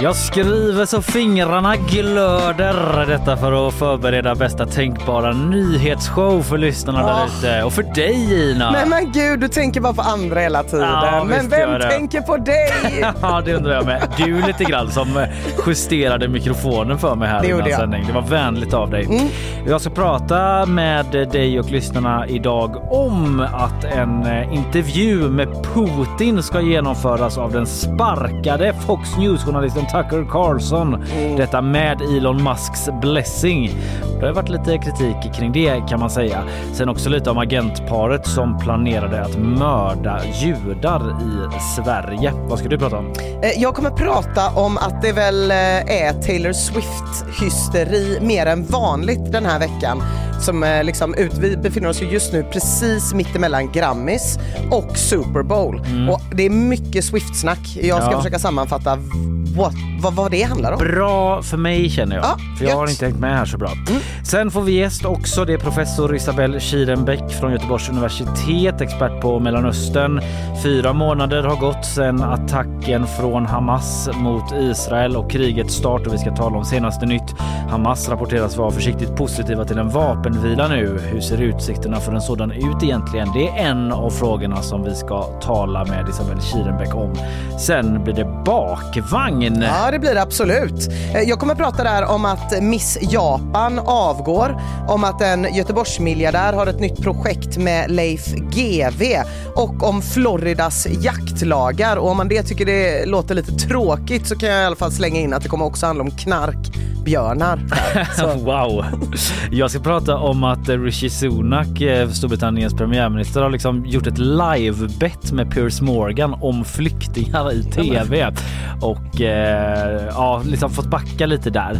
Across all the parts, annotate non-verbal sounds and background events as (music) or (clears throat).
Jag skriver så fingrarna glöder. Detta för att förbereda bästa tänkbara nyhetsshow för lyssnarna Oh. där ute. Och för dig Ina. Nej men gud, du tänker bara på andra hela tiden. Ja, men vem tänker på dig? (laughs) Ja, det undrar jag med. Du lite grann som eh, justerade mikrofonen för mig här Det innan sändning. Det var vänligt av dig. Mm. Jag ska prata med dig och lyssnarna idag om att en eh, intervju med Putin ska genomföras av den sparkade Fox News-journalisten Tucker Carlson. Detta med Elon Musks blessing. Det har varit lite kritik kring det kan man säga. Sen också lite om agentparet som planerade att mörda judar i Sverige. Vad ska du prata om? Eh, jag kommer prata om att det väl eh, är Taylor Swift-hysteri mer än vanligt den här veckan. Som eh, liksom ut, vi befinner oss ju just nu precis mittemellan Grammis och Super Bowl. Och det är mycket Swift-snack. Jag ska Mm. Ja. försöka sammanfatta what, vad, vad det handlar om. Bra för mig känner jag. Ja, för jag har gött. inte hängt med här så bra. Sen får vi gäst också. Det är professor Isabelle Kirenbäck från Göteborgs universitet, expert på Mellanöstern. Fyra månader har gått sedan attacken från Hamas mot Israel och krigets start och vi ska tala om senaste nytt. Hamas rapporteras vara försiktigt positiva till en vapenvila nu. Hur ser utsikterna för en sådan ut egentligen? Det är en av frågorna som vi ska tala med Isabelle Kirenbäck om. Sen blir det bakvagn. Ja, det blir det absolut. Eh, Jag kommer prata där om att Miss Japan avgår, om att en Göteborgsmiljardär har ett nytt projekt med Leif GV och om Floridas jaktlagar. Och om man det tycker det låter lite tråkigt så kan jag i alla fall slänga in att det kommer också handla om knarkbjörnar. (laughs) Wow! Jag ska prata om att eh, Rishi Sunak, eh, Storbritanniens premiärminister, har liksom gjort ett live-bet med Piers Morgan om flyktingar i tv. Och eh, ja, liksom fått backa lite där.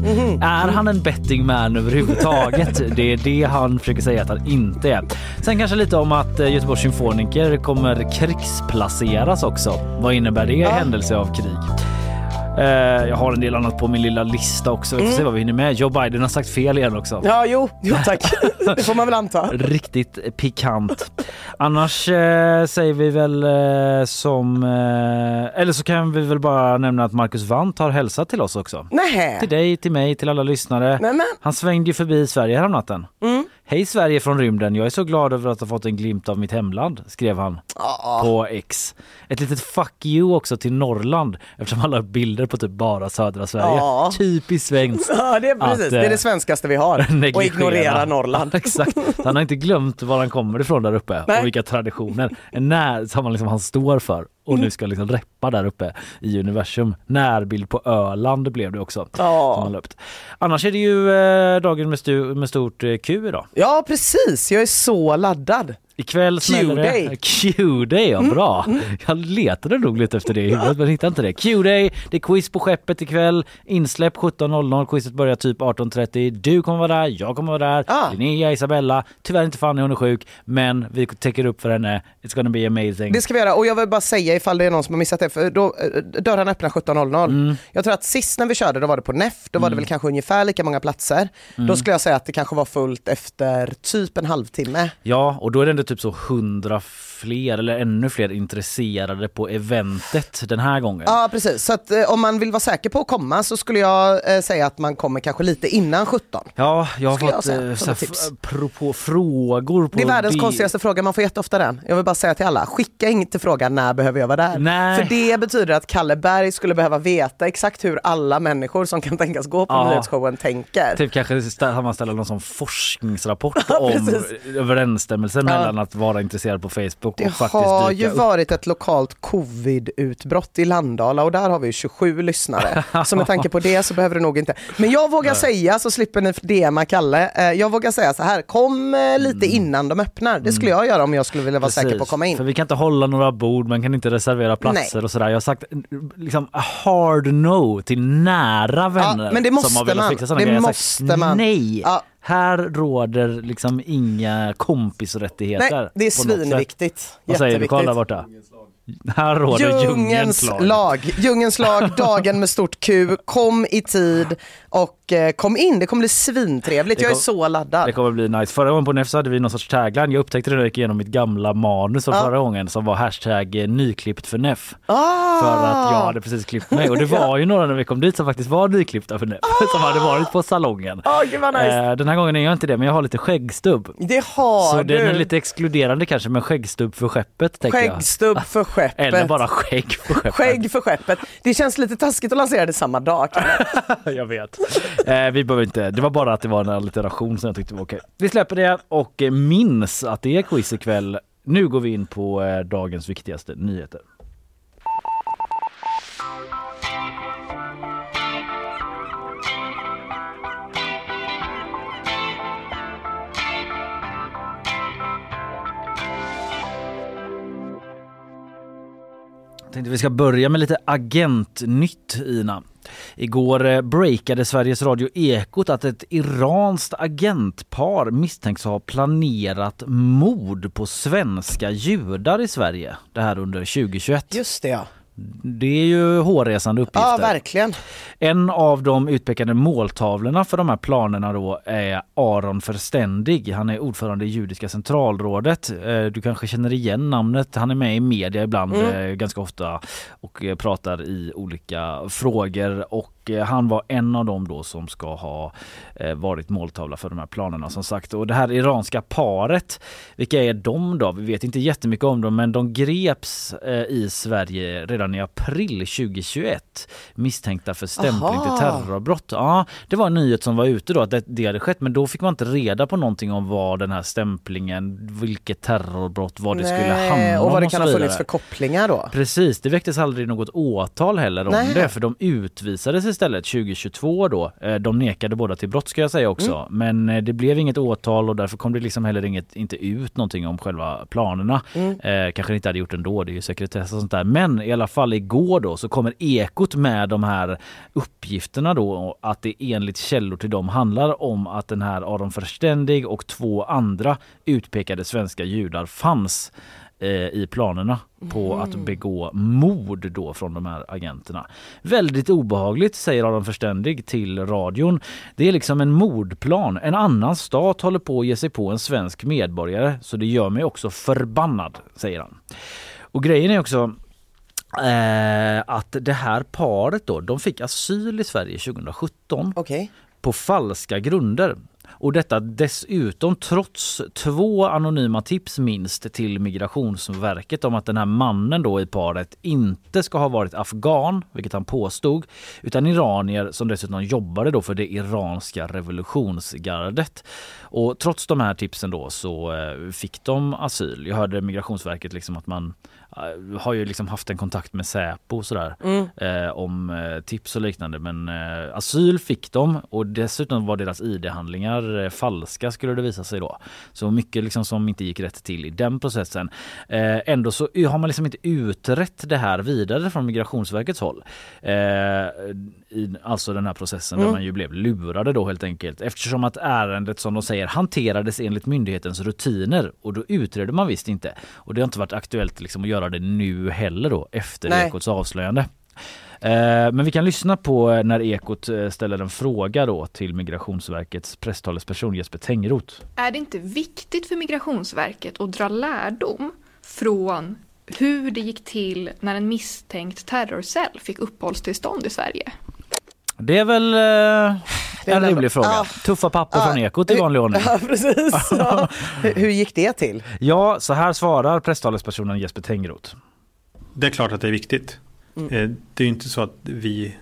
Är han en betting man överhuvudtaget? (laughs) det är det han försöker säga att han inte är. Sen kanske lite om att eh, Göteborgs symfoniker kommer krigsplaceras också. Vad innebär det i händelse av krig? Eh, jag har en del annat på min lilla lista också. Vi får se vad vi hinner med. Joe Biden har sagt fel igen också. ja, jo, jo tack. (laughs) det får man väl anta. Riktigt pikant. Annars eh, säger vi väl eh, som... Eh, eller så kan vi väl bara nämna att Marcus Wandt har hälsat till oss också. Nej. Till dig, till mig, till alla lyssnare. Nämen. Han svängde ju förbi Sverige häromnatten. Hej Sverige från rymden. Jag är så glad över att ha fått en glimt av mitt hemland, skrev han på X. Ett litet fuck you också till Norrland eftersom han la upp bilder på typ bara södra Sverige. Ja. Typiskt svenskt. Ja, det är precis. Att, det är eh, det svenskaste vi har. (laughs) Och ignorera Norrland. Exakt. Han har inte glömt var han kommer ifrån där uppe Nej. och vilka traditioner. En när som han, liksom, han står för och nu ska liksom reppa där uppe i universum. Närbild på Öland blev det också. Ja. Som upp. Annars är det ju eh, dagen med, stu- med stort eh, Q idag. Ja, precis. Jag är så laddad. Ikväll smäller det. Q-day. Ja bra. Jag letade nog lite efter det i huvudet men hittade inte det. Q-day, det är quiz på skeppet ikväll. Insläpp 17.00, quizet börjar typ 18.30. Du kommer vara där, jag kommer vara där, Ah. Linnea, Isabella. Tyvärr inte Fanny, hon är sjuk. Men vi täcker upp för henne. It's gonna be amazing. Det ska vi göra och jag vill bara säga ifall det är någon som har missat det, för då, eh, dörrarna öppnar 17.00. Mm. Jag tror att sist när vi körde då var det på NEF, då var det väl kanske ungefär lika många platser. Då skulle jag säga att det kanske var fullt efter typ en halvtimme. Ja, och då är det ändå typ så hundra fler eller ännu fler intresserade på eventet den här gången. Ja precis, så att, eh, om man vill vara säker på att komma så skulle jag eh, säga att man kommer kanske lite innan 17. Ja, jag har Skulle jag fått säga, eh, som så här, ett tips. apropå frågor. På Det är världens det- konstigaste fråga, man får jätteofta den. Jag vill bara säga till alla, skicka inte frågan när behöver jag vara där? Nej. För det betyder att Kalle Berg skulle behöva veta exakt hur alla människor som kan tänkas gå på Ja. nyhetsshowen tänker. Typ kanske stä- sammanställa någon sån forskningsrapport (laughs) Ja, om överensstämmelsen mellan att vara intresserad på Facebook Det och faktiskt har dyka ju upp. varit ett lokalt covid-utbrott i Landala och där har vi 27 lyssnare. Så med tanke på det så behöver det nog inte. Men jag vågar säga, så slipper ni DMa Kalle, eh, jag vågar säga så här, kom eh, lite innan de öppnar. Det skulle jag göra om jag skulle vilja vara säker på att Precis. komma in. För vi kan inte hålla några bord, man kan inte reservera platser Nej. och sådär. Jag har sagt liksom hard no till nära vänner men det måste som har velat man. fixa sådana Det grejer. Har måste sagt, man. Nej, Ja. Här råder liksom inga kompisrättigheter. Nej, det är svinviktigt. Vad säger du Karl där borta? Här råder Djungelns lag. Djungelns lag, (laughs) dagen med stort Q. Kom i tid och eh, kom in. Det kommer bli svintrevligt. Det Jag är kom- så laddad. Det kommer bli nice. Förra gången på NEF så hade vi någon sorts tagline. Jag upptäckte det när jag gick igenom mitt gamla manus från Ja. förra gången som var hashtag eh, nyklippt för NEF. Ah! För att jag hade precis klippt mig och det (laughs) var ju några när vi kom dit som faktiskt var nyklippta för NEF (laughs) som hade varit på salongen. Vad nice. Eh, Den här gången är jag inte det men jag har lite skäggstubb. Det har Så du. den är lite exkluderande kanske men skäggstubb för skeppet tänker jag. Skäggstubb för (laughs) skeppet. Eller bara skägg för skeppet. Skägg för skeppet. Det känns lite taskigt att lansera det samma dag. jag vet. (laughs) Eh, vi behöver inte, det var bara att det var en allitteration som jag tyckte var okej. Vi släpper det och eh, minns att det är quiz ikväll. Nu går vi in på eh, dagens viktigaste nyheter. Tänkte vi ska börja med lite agentnytt Ina. Igår eh, breakade Sveriges Radio Ekot att ett iranskt agentpar misstänks ha planerat mord på svenska judar i Sverige. Det här under 2021. Just det ja. Det är ju hårresande uppgifter. Ja verkligen. En av de utpekade måltavlorna för de här planerna då är Aron Förständig. Han är ordförande i Judiska centralrådet. Eh, Du kanske känner igen namnet. Han är med i media ibland eh, ganska ofta och eh, pratar i olika frågor och eh, han var en av dem då som ska ha eh, varit måltavla för de här planerna som sagt. Och det här iranska paret, vilka är de då? Vi vet inte jättemycket om dem men de greps eh, i Sverige redan i april 2021 misstänkta för stämpling till terrorbrott. Ja, det var en nyhet som var ute då att det, det hade skett men då fick man inte reda på någonting om vad den här stämplingen, vilket terrorbrott, vad det skulle handla om och vad det kan ha funnits för kopplingar då. Precis, det väcktes aldrig något åtal heller om Nej. det för de utvisades istället 2022 då. Eh, De nekade båda till brott ska jag säga också Mm. men eh, det blev inget åtal och därför kom det liksom heller inget, inte ut någonting om själva planerna. Mm. Eh, kanske inte hade gjort ändå, det är ju sekretess och sånt där. Men i alla fall igår då så kommer Ekot med de här uppgifterna då att det enligt källor till dem handlar om att den här Aron Förständig och två andra utpekade svenska judar fanns i planerna på att begå mord då från de här agenterna. Väldigt obehagligt säger Aron Förständig till radion. Det är liksom en mordplan. En annan stat håller på att ge sig på en svensk medborgare så det gör mig också förbannad, säger han. Och grejen är också eh, att det här paret då, de fick asyl i Sverige 2017 Okej. på falska grunder. Och detta dessutom trots två anonyma tips minst till Migrationsverket om att den här mannen då i paret inte ska ha varit afghan, vilket han påstod, utan iranier som dessutom jobbade då för det iranska revolutionsgardet. Och trots de här tipsen då så eh, fick de asyl. Jag hörde Migrationsverket liksom att man har ju liksom haft en kontakt med Säpo och sådär Mm. eh, om eh, tips och liknande men eh, asyl fick de och dessutom var deras ID-handlingar eh, falska skulle det visa sig då. Så mycket liksom som inte gick rätt till i den processen. Eh, ändå så har man liksom inte utrett det här vidare från Migrationsverkets håll. Eh, i, alltså den här processen där man ju blev lurade då helt enkelt eftersom att ärendet som de säger hanterades enligt myndighetens rutiner och då utredde man visst inte. Och det har inte varit aktuellt liksom att göra det nu heller då efter Nej. Ekots avslöjande. Eh, Men vi kan lyssna på när Ekot eh, ställer en fråga då till Migrationsverkets presstalesperson Jesper Tengroth. Är det inte viktigt för Migrationsverket att dra lärdom från hur det gick till när en misstänkt terrorcell fick uppehållstillstånd i Sverige? Det är väl eh, är en rimlig fråga. Ja. Tuffa papper från Ekot i vanlig ordning. Ja, precis. (laughs) Ja. Hur, hur gick det till? Ja, så här svarar presstalespersonen Jesper Tengroth. Det är klart att det är viktigt. Mm. Eh, Det är ju inte så att vi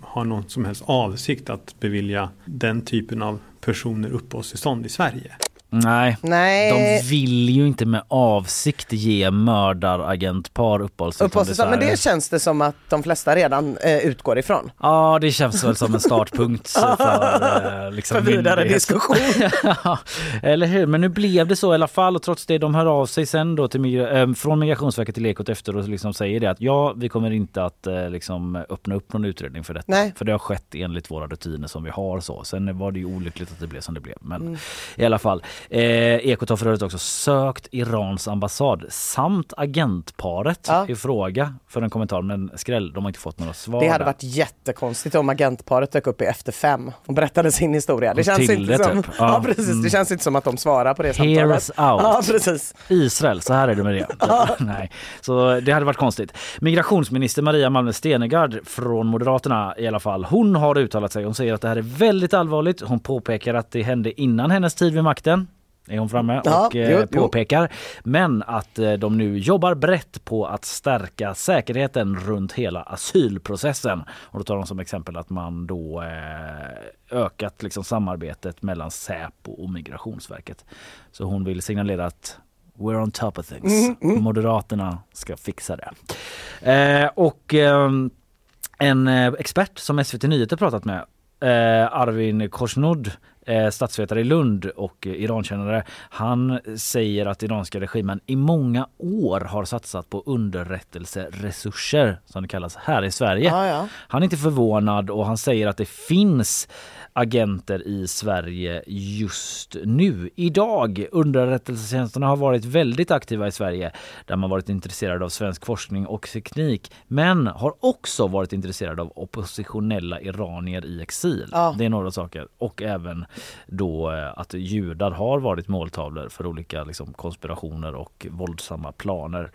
har någon som helst avsikt att bevilja den typen av personer uppehållstillstånd i Sverige. Nej, Nej. de vill ju inte med avsikt ge mördaragentpar uppehållstillstånd men det känns det som att de flesta redan eh, utgår ifrån. Ja, det känns väl som en startpunkt (laughs) för, eh, liksom För vidare diskussion. (laughs) Ja, Eller hur, men nu blev det så i alla fall och trots det de hör av sig sen då till migra- eh, från Migrationsverket till Ekot efter och liksom säger det att ja, vi kommer inte att eh, liksom öppna upp någon utredning för detta. Nej. För det har skett enligt våra rutiner som vi har så. Sen var det ju olyckligt att det blev som det blev. Men i alla fall. Eh, Ekot har för övrigt också sökt Irans ambassad samt agentparet Ja. i fråga för en kommentar men skräll, de har inte fått några svar. Det hade varit jättekonstigt om agentparet dök upp i Efter fem och berättade sin historia. Det Och känns inte som, typ. ja. Ja. precis. Mm. Det känns inte som att de svarar på det samtalet. us out. Ja, precis. Israel, så här är det med det. (laughs) (laughs) Nej. Så det hade varit konstigt. Migrationsminister Maria Malmö Stenergard från Moderaterna i alla fall. Hon har uttalat sig. Hon säger att det här är väldigt allvarligt. Hon påpekar att det hände innan hennes tid vid makten. Är hon framme Ja, och eh, jo, jo. påpekar. Men att eh, de nu jobbar brett på att stärka säkerheten runt hela asylprocessen. Och då tar de som exempel att man då eh, ökat liksom samarbetet mellan Säpo och Migrationsverket. Så hon vill signalera att We're on top of things. Moderaterna ska fixa det. Eh, och en expert som SVT Nyheter pratat med, Arvin Korsnod, statsvetare i Lund och eh, Irankännare, han säger att iranska regimen i många år har satsat på underrättelseresurser som det kallas här i Sverige. Ja, ja. Han är inte förvånad och han säger att det finns agenter i Sverige just nu. Idag. Underrättelsetjänsterna har varit väldigt aktiva i Sverige där man varit intresserad av svensk forskning och teknik men har också varit intresserad av oppositionella iranier i exil. Ja. Det är några saker. Och även då eh, att judar har varit måltavlor för olika liksom, konspirationer och våldsamma planer.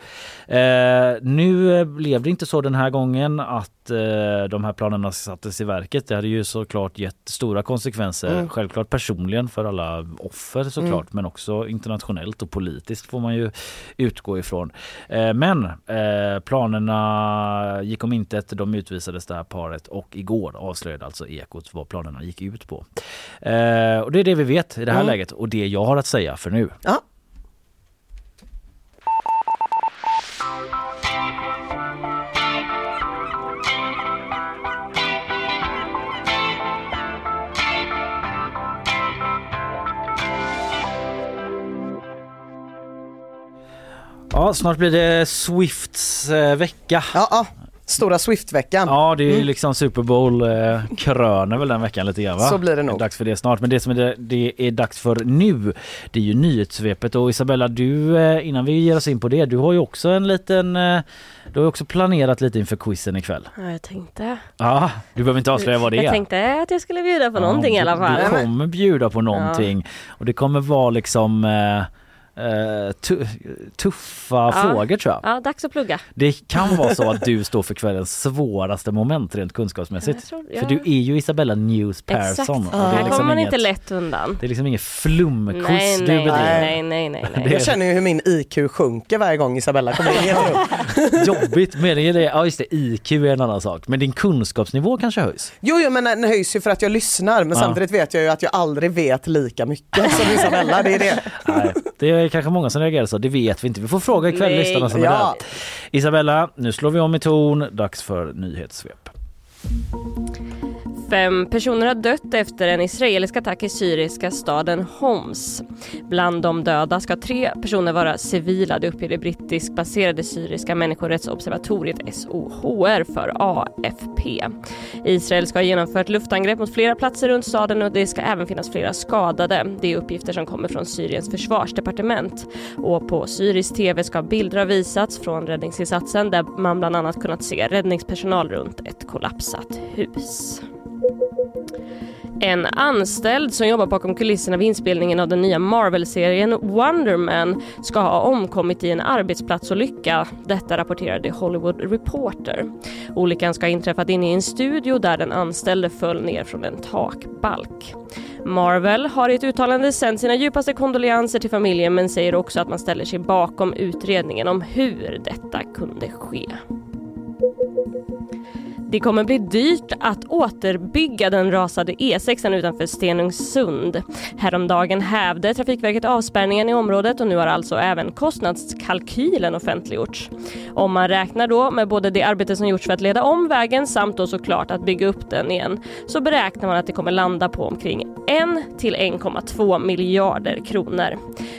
Eh, nu blev det inte så den här gången att eh, de här planerna sattes i verket. Det hade ju såklart gett stora konsekvenser. Självklart personligen för alla offer såklart men också internationellt och politiskt får man ju utgå ifrån. Eh, men eh, planerna gick om intet. De utvisades det här paret och igår avslöjade alltså Ekot vad planerna gick ut på. Eh, och det är det vi vet i det här läget och det jag har att säga för nu. Ja. Ja, snart blir det Swifts eh, vecka. Ja, ja. Stora Swift-veckan. Ja, det är ju liksom Super Bowl eh, kröner väl den veckan lite grann va? Så blir det nog. Dags för det snart. Men det som är det, det är dags för nu, det är ju nyhetssvepet. Och Isabella, du eh, innan vi ger oss in på det, du har ju också en liten, eh, du har ju också planerat lite inför quizen ikväll. Ja, jag tänkte. Ja, du behöver inte avslöja vad det är. Jag tänkte att jag skulle bjuda på någonting i alla fall. Du kommer bjuda på någonting och det kommer vara liksom tuffa Ja. frågor tror jag. Ja, dags att plugga. Det kan vara så att (laughs) du står för kvällens svåraste moment rent kunskapsmässigt. Jag tror- För ja. du är ju Isabella News Persson. Exakt. och det liksom kommer man inte lätt undan. Det är liksom inget flumkurs Nej, du nej, bedriver. nej, nej, nej, nej. (laughs) Jag känner ju hur min IQ sjunker varje gång Isabella kommer in i ett rum. (laughs) Jobbigt. Meningen är, ja just det, IQ är en annan sak. Men din kunskapsnivå kanske höjs. Jo, jo, men den höjs ju för att jag lyssnar men Ja. samtidigt vet jag ju att jag aldrig vet lika mycket som Isabella. Det är det. Nej, Det är kanske många som reagerar så, det vet vi inte. Vi får fråga ikväll Nej. lyssnarna som är Ja. där. Isabella, nu slår vi om i ton. Dags för nyhetssvep. Fem personer har dött efter en israelisk attack i syriska staden Homs. Bland de döda ska tre personer vara civila, det uppger det brittiskbaserade syriska människorättsobservatoriet SOHR för AFP. Israel ska ha genomfört luftangrepp mot flera platser runt staden och det ska även finnas flera skadade. Det är uppgifter som kommer från Syriens försvarsdepartement. Och på syrisk tv ska bilder ha visats från räddningsinsatsen där man bland annat kunnat se räddningspersonal runt ett kollapsat hus. En anställd som jobbar bakom kulisserna vid inspelningen av den nya Marvel-serien Wonder Man ska ha omkommit i en arbetsplatsolycka. Detta rapporterade Hollywood Reporter. Olyckan ska ha inträffat inne i en studio där den anställde föll ner från en takbalk. Marvel har i ett uttalande sänt sina djupaste kondolenser till familjen men säger också att man ställer sig bakom utredningen om hur detta kunde ske. Det kommer bli dyrt att återbygga den rasade E6 utanför Stenungsund. Häromdagen hävde Trafikverket avspärrningen i området och nu har alltså även kostnadskalkylen offentliggjorts. Om man räknar då med både det arbete som gjorts för att leda om vägen samt då såklart att bygga upp den igen så beräknar man att det kommer landa på omkring 1 till 1,2 miljarder kronor.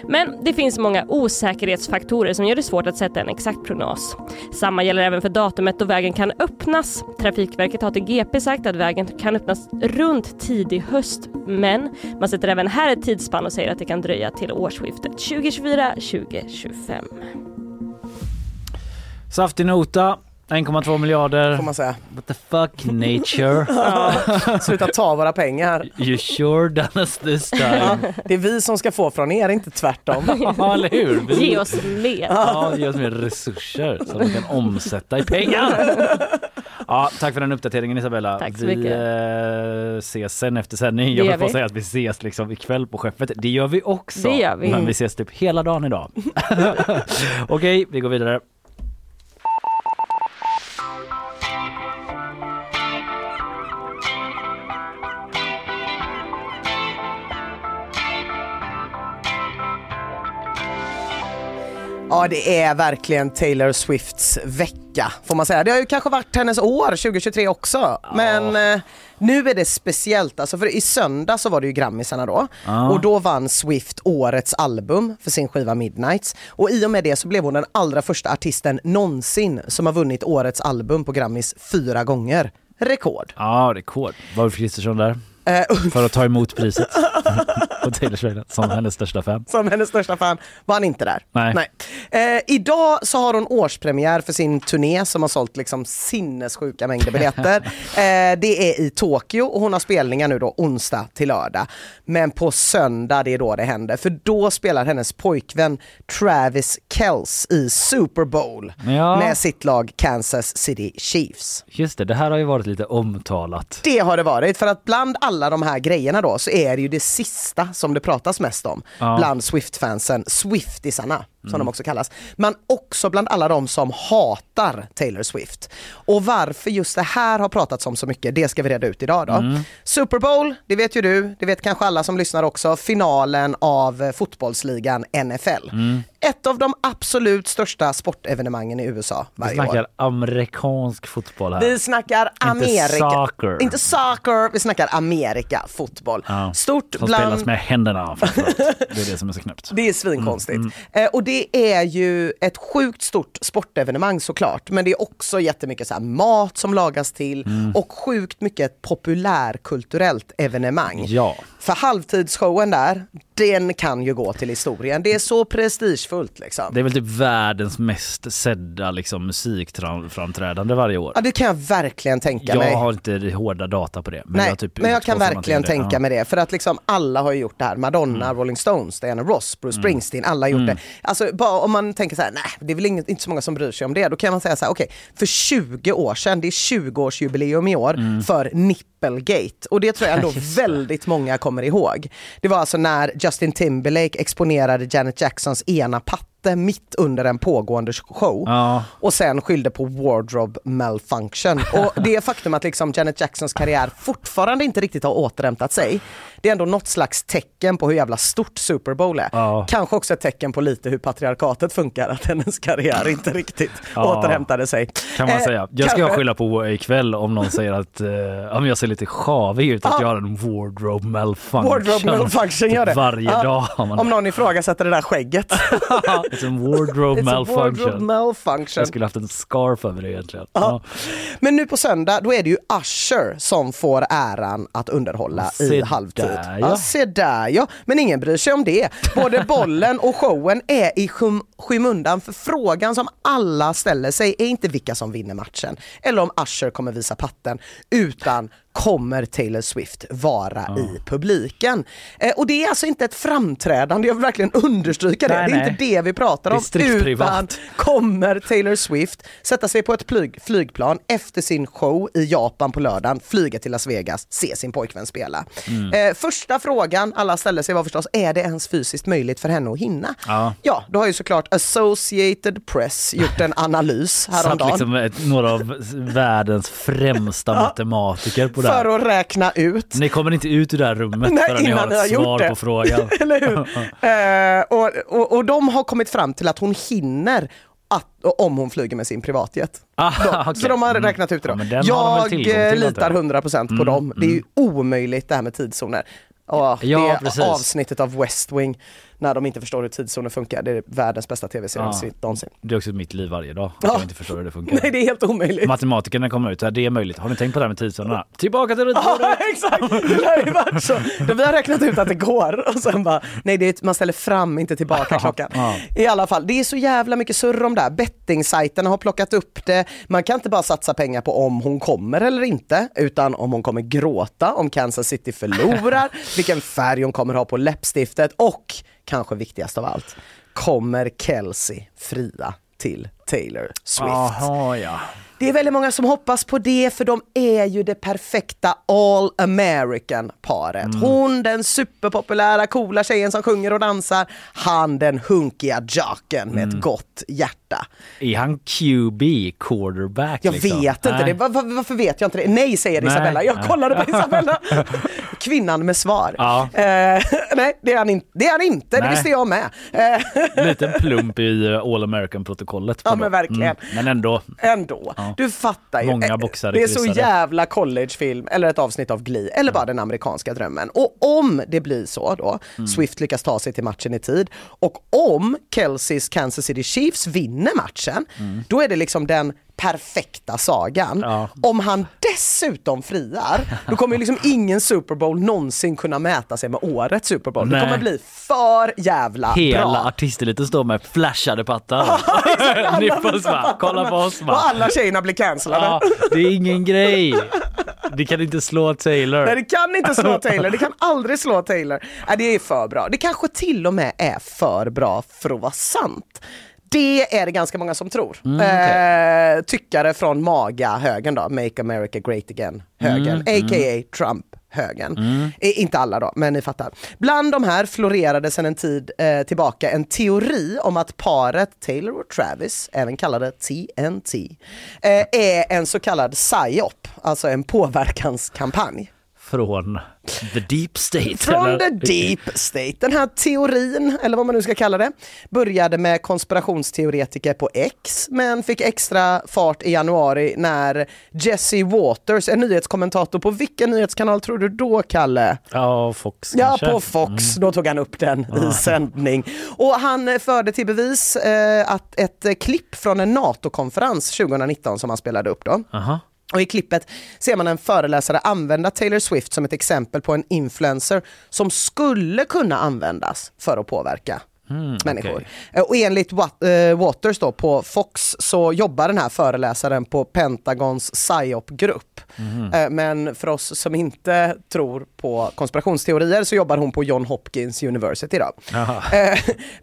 Men det finns många osäkerhetsfaktorer som gör det svårt att sätta en exakt prognos. Samma gäller även för datumet då vägen kan öppnas. Trafikverket har till GP sagt att vägen kan öppnas runt tidig höst men man sätter även här ett tidsspann och säger att det kan dröja till årsskiftet 2024-2025. Saftig nota, 1,2 miljarder. Får man säga. What the fuck nature? (laughs) Sluta ta våra pengar. You sure done us this time? Det är vi som ska få från er, inte tvärtom. (laughs) Ja, eller hur? Vi- Ge oss mer. Ja, ge oss mer resurser som vi kan omsätta i pengar. (laughs) Ja, tack för den uppdateringen Isabella. Tack så vi mycket. eh, ses sen efter sändning. Jag vill vi. säga att vi ses liksom ikväll på skeppet. Det gör vi också. Det gör vi. Men vi ses typ hela dagen idag. Okej, vi går vidare. Ja, det är verkligen Taylor Swifts vecka får man säga. Det har ju kanske varit hennes år 2023 också. Men eh, nu är det speciellt. Alltså, för i söndag så var det ju Grammisarna då. Ja. Och då vann Swift årets album för sin skiva Midnights. Och i och med det så blev hon den allra första artisten någonsin som har vunnit årets album på Grammis fyra gånger. Rekord. Ja, rekord. Var Ulf Kristersson där? Eh, För att ta emot priset (laughs) på Taylor Swift som hennes största fan. som hennes största fan var han inte där. Nej. Eh, idag så har hon årspremiär för sin turné som har sålt liksom sinnessjuka mängder biljetter. (laughs) eh, det är i Tokyo och hon har spelningar nu då onsdag till lördag. Men på söndag det är då det händer för då spelar hennes pojkvän Travis Kells i Super Bowl Ja. med sitt lag Kansas City Chiefs. Just det, det här har ju varit lite omtalat. Det har det varit för att bland alla de här grejerna då så är det ju det sista som det pratas mest om Ja. bland Swift-fansen, Swiftisarna som de också kallas. Men också bland alla de som hatar Taylor Swift. Och varför just det här har pratats om så mycket, det ska vi reda ut idag då. Super Bowl, det vet ju du, det vet kanske alla som lyssnar också, finalen av eh, fotbollsligan NFL. Ett av de absolut största sportevenemangen i USA Vi varje snackar år. amerikansk fotboll här. Vi snackar Amerika. soccer. Inte soccer, vi snackar Amerika, fotboll. Ja. Stort Som bland... spelas med händerna. (laughs) Det är det som är så knäppt. Det är svinkonstigt. Mm, Eh, och det är ju ett sjukt stort sportevenemang såklart. Men det är också jättemycket så mat som lagas till Mm. och sjukt mycket ett populärkulturellt evenemang. Ja. För halvtidsshowen där, den kan ju gå till historien. Det är så prestigefullt liksom. Det är väl typ världens mest sedda liksom, musikframträdande varje år. Ja det kan jag verkligen tänka jag mig. har inte hårda data på det. Men Nej, jag, typ men jag kan verkligen tänka Ja. mig det. För att liksom alla har ju gjort det här. Madonna, Mm. Rolling Stones, Diana Ross, Bruce Springsteen, alla har gjort det. Alltså bara om man tänker så här, nej det är väl inget, inte så många som bryr sig om det. Då kan man säga så här, okej, för 20 år sedan, det är 20-årsjubileum i år Mm. för Nippelgate. Och det tror jag ändå (laughs) väldigt många kommer ihåg. Det var alltså när Justin Timberlake exponerade Janet Jacksons ena patte gråter mitt under en pågående show Ja. och sen skyllde på wardrobe malfunction. Och det faktum att liksom Janet Jacksons karriär fortfarande inte riktigt har återhämtat sig, det är ändå något slags tecken på hur jävla stort Super Bowl är. Ja. Kanske också ett tecken på lite hur patriarkatet funkar, att hennes karriär inte riktigt Ja. återhämtade sig. Kan man Eh, säga. Jag ska kanske- skylla på ikväll om någon säger att eh, om jag ser lite sjavig ut, att jag har en wardrobe malfunction. Wardrobe malfunction gör det. Varje Ja. dag man Om någon ifrågasätter det där skägget. (laughs) It's a wardrobe (laughs) It's a wardrobe malfunction. malfunction. Jag skulle haft en scarf över det egentligen. Ja. Men nu på söndag, då är det ju Usher som får äran att underhålla i Se halvtid. där, ja. se där ja. Men ingen bryr sig om det. Både (laughs) bollen och showen är i skym skymundan för frågan som alla ställer sig är inte vilka som vinner matchen eller om Usher kommer visa patten utan kommer Taylor Swift vara i publiken? Eh, och det är alltså inte ett framträdande, jag vill verkligen understryka det. Nej, det är nej. inte det vi pratar om. utan privat. kommer Taylor Swift sätta sig på ett flyg, flygplan efter sin show i Japan på lördagen, flyga till Las Vegas, se sin pojkvän spela. Mm. Eh, första frågan alla ställde sig var förstås, är det ens fysiskt möjligt för henne att hinna? Ja. Ja, då har ju såklart Associated Press gjort en analys (laughs) Satt häromdagen. liksom ett, några av världens främsta (laughs) matematiker på det här. För att räkna ut Ni kommer inte ut ur det här rummet Nej, förrän ni har ett gjort svar det. på frågan. (laughs) Eller hur? (laughs) eh, och, och, och de har kommit fram till att hon hinner att, om hon flyger med sin privatjet. Ah, (laughs) okej. Så de har Mm. räknat ut det. Ja, Då. väl jag eh, till, litar antar jag. 100% på Mm, dem. Det är ju omöjligt det här med tidszoner. Och Ja, det precis. avsnittet av West Wing när de inte förstår hur tidszoner funkar. Det är världens bästa tv-serie Ja. någonsin. Det är också mitt liv varje dag. Att Ja. jag inte förstår hur det funkar. (laughs) Nej, det är helt omöjligt. Matematikerna kommer ut så här, det är möjligt. Har ni tänkt på det här med tidszonerna? Tillbaka till Ja, ritbordet! (laughs) exakt! Det har ju varit så. (laughs) Vi har räknat ut att det går och sen bara, nej det är, man ställer fram, inte tillbaka klockan. Ja. I alla fall, det är så jävla mycket surr om det här. Bettingsajterna har plockat upp det. Man kan inte bara satsa pengar på om hon kommer eller inte, utan om hon kommer gråta, om Kansas City förlorar, vilken färg hon kommer ha på läppstiftet och, kanske viktigast av allt, kommer Kelsey fria till Taylor Swift? Aha, ja. Det är väldigt många som hoppas på det för de är ju det perfekta all American paret. Mm. Hon den superpopulära coola tjejen som sjunger och dansar, han den hunkiga jocken med Mm. ett gott hjärta. Är han QB, quarterback? Jag liksom? vet inte, Nej. det. Var, var, varför vet jag inte det? Nej säger Nej. Isabella, jag kollade på (laughs) Isabella. Kvinnan med svar. Ja. Eh, (laughs) nej det är han, in, det är han inte, det Nej. visste jag med. Eh, (laughs) Liten plump i All American-protokollet. Ja, men verkligen. Men ändå. Ändå. Ja. Du fattar ju. Många Eh, boxare Det är så kryssade. jävla collegefilm eller ett avsnitt av Glee eller bara den amerikanska drömmen. Och om det blir så då, Mm. Swift lyckas ta sig till matchen i tid och om Kelseys Kansas City Chiefs vinner matchen, då är det liksom den perfekta sagan. Ja. Om han dessutom friar, då kommer ju liksom ingen Super Bowl någonsin kunna mäta sig med årets Super Bowl. Det Nej. kommer bli för jävla Hela bra. artisteliten står med flashade pattar. (laughs) Nipples va? Kolla på oss Och va? alla tjejerna blir cancellade. Ja, det är ingen grej. Det kan inte slå Taylor. Nej, det kan inte slå (laughs) Taylor. Det kan aldrig slå Taylor. Nej, det är för bra. Det kanske till och med är för bra för att vara sant. Det är det ganska många som tror. eh, tyckare från MAGA-högern då, Make America Great Again-högern, a.k.a. Trump-högern. Eh, inte alla då, men ni fattar. Bland de här florerade sedan en tid eh, tillbaka en teori om att paret Taylor och Travis, även kallade TNT, eh, är en så kallad psyop, alltså en påverkanskampanj. Från the deep state. Från eller? the deep state. Den här teorin, eller vad man nu ska kalla det, började med konspirationsteoretiker på X, men fick extra fart i januari när Jesse Waters, en nyhetskommentator på vilken nyhetskanal tror du då, Kalle? Ja, Fox Ja, kanske. på Fox. Då tog han upp den i sändning. Och han eh, förde till bevis eh, att ett eh, klipp från en NATO-konferens 2019 som han spelade upp då. Aha. Och i klippet ser man en föreläsare använda Taylor Swift som ett exempel på en influencer som skulle kunna användas för att påverka människor. okej. Eh, Och enligt eh, Waters då på Fox så jobbar den här föreläsaren på Pentagons PSYOP-grupp. Eh, Men för oss som inte tror på konspirationsteorier så jobbar hon på John Hopkins University då.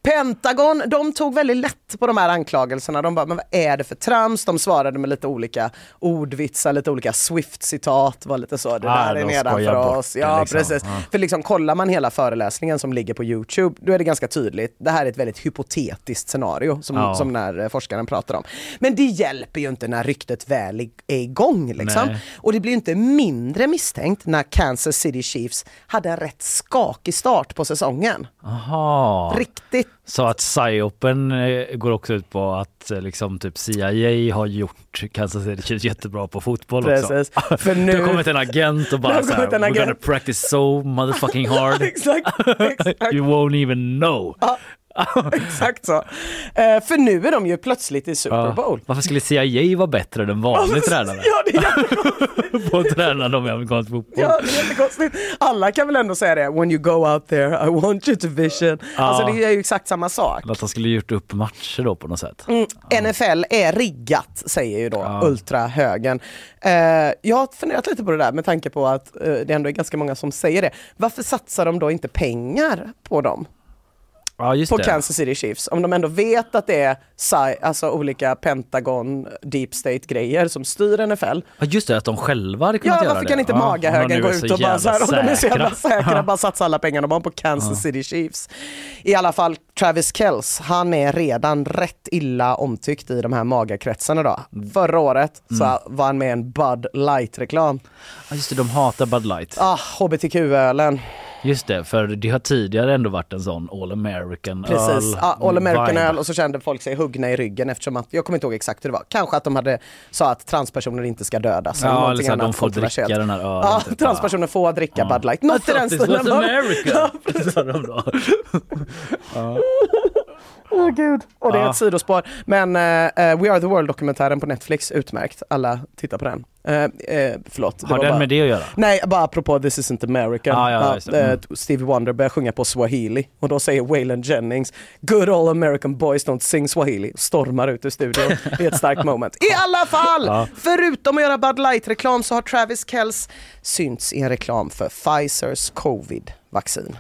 Pentagon, de tog väldigt lätt på de här anklagelserna. De bara, men vad är det för trams? De svarade med lite olika ordvitsar, lite olika Swift-citat, var lite så, det Ah, där är nedanför oss. Ja, liksom. precis. Ja. För liksom kollar man hela föreläsningen som ligger på Youtube, då är det ganska tydligt. Väldigt, det här är ett väldigt hypotetiskt scenario som, Ja. som den här eh, forskaren pratar om. Men det hjälper ju inte när ryktet väl är är igång liksom. Nej. Och det blir ju inte mindre misstänkt när Kansas City Chiefs hade en rätt skakig start på säsongen. Aha. Riktigt Så att psyopen eh, går också ut på att eh, liksom typ CIA har gjort Kansas City Chiefs jättebra på fotboll Precis. också. (laughs) För Det nu- har kommit en agent och Det bara så här, kommit en we're gonna agent." practice so motherfucking hard. (laughs) Exakt, (laughs) exakt. you won't even know. (laughs) Exakt så. Eh, för nu är de ju plötsligt i Super Bowl. Varför skulle CIA vara bättre än vanlig tränare Ja, det är (laughs) jättekonstigt. på att träna dem i amerikansk fotboll? Ja, det är jättekonstigt. Alla kan väl ändå säga det, when you go out there I want you to vision. Alltså det är ju exakt samma sak. Att de skulle gjort upp matcher då på något sätt. Mm, NFL är riggat, säger ju då Ja. ultrahögern. Eh, jag har funderat lite på det där med tanke på att eh, det ändå är ganska många som säger det. Varför satsar de då inte pengar på dem? Ja, på det. Kansas City Chiefs. Om de ändå vet att det är alltså olika Pentagon, Deep State-grejer som styr NFL. Ja, just det, att de själva hade kunnat Ja, göra varför det. kan inte Ja, om de magahögen nu gå ut så och bara så här, om de är så jävla säkra, Ja. bara satsa alla pengar de har på Kansas City Chiefs. I alla fall Travis Kells, han är redan rätt illa omtyckt i de här magakretsarna då. Förra året så Mm. var han med i en Bud Light-reklam. Ja, just det, de hatar Bud Light. Ah, HBTQ-ölen. Just det, för det har tidigare ändå varit en sån All American Precis, öl. ja, All American vibe. öl och så kände folk sig huggna i ryggen eftersom att, jag kommer inte ihåg exakt hur det var, kanske att de hade sa att transpersoner inte ska dödas. Ja, eller så att de får dricka den här ölen. Ja, typ. transpersoner får dricka Bud Light. Något i den stilen. America. (laughs) sa de då. Åh gud. Och det är Ja. ett sidospår. Men eh, We Are The World-dokumentären på Netflix, utmärkt. Alla tittar på den. Uh, uh, förlåt. Har den bara... med det att göra? Nej, bara apropå This Isn't America. Ja, ja, eh, Mm. Stevie Wonder börjar sjunga på swahili och då säger Waylon Jennings Good all American boys don't sing swahili. Stormar ut ur studion. Det är ett starkt moment. I alla fall! Ja. Förutom att göra Bud Light-reklam så har Travis Kells synts i en reklam för Pfizers covid-vaccin.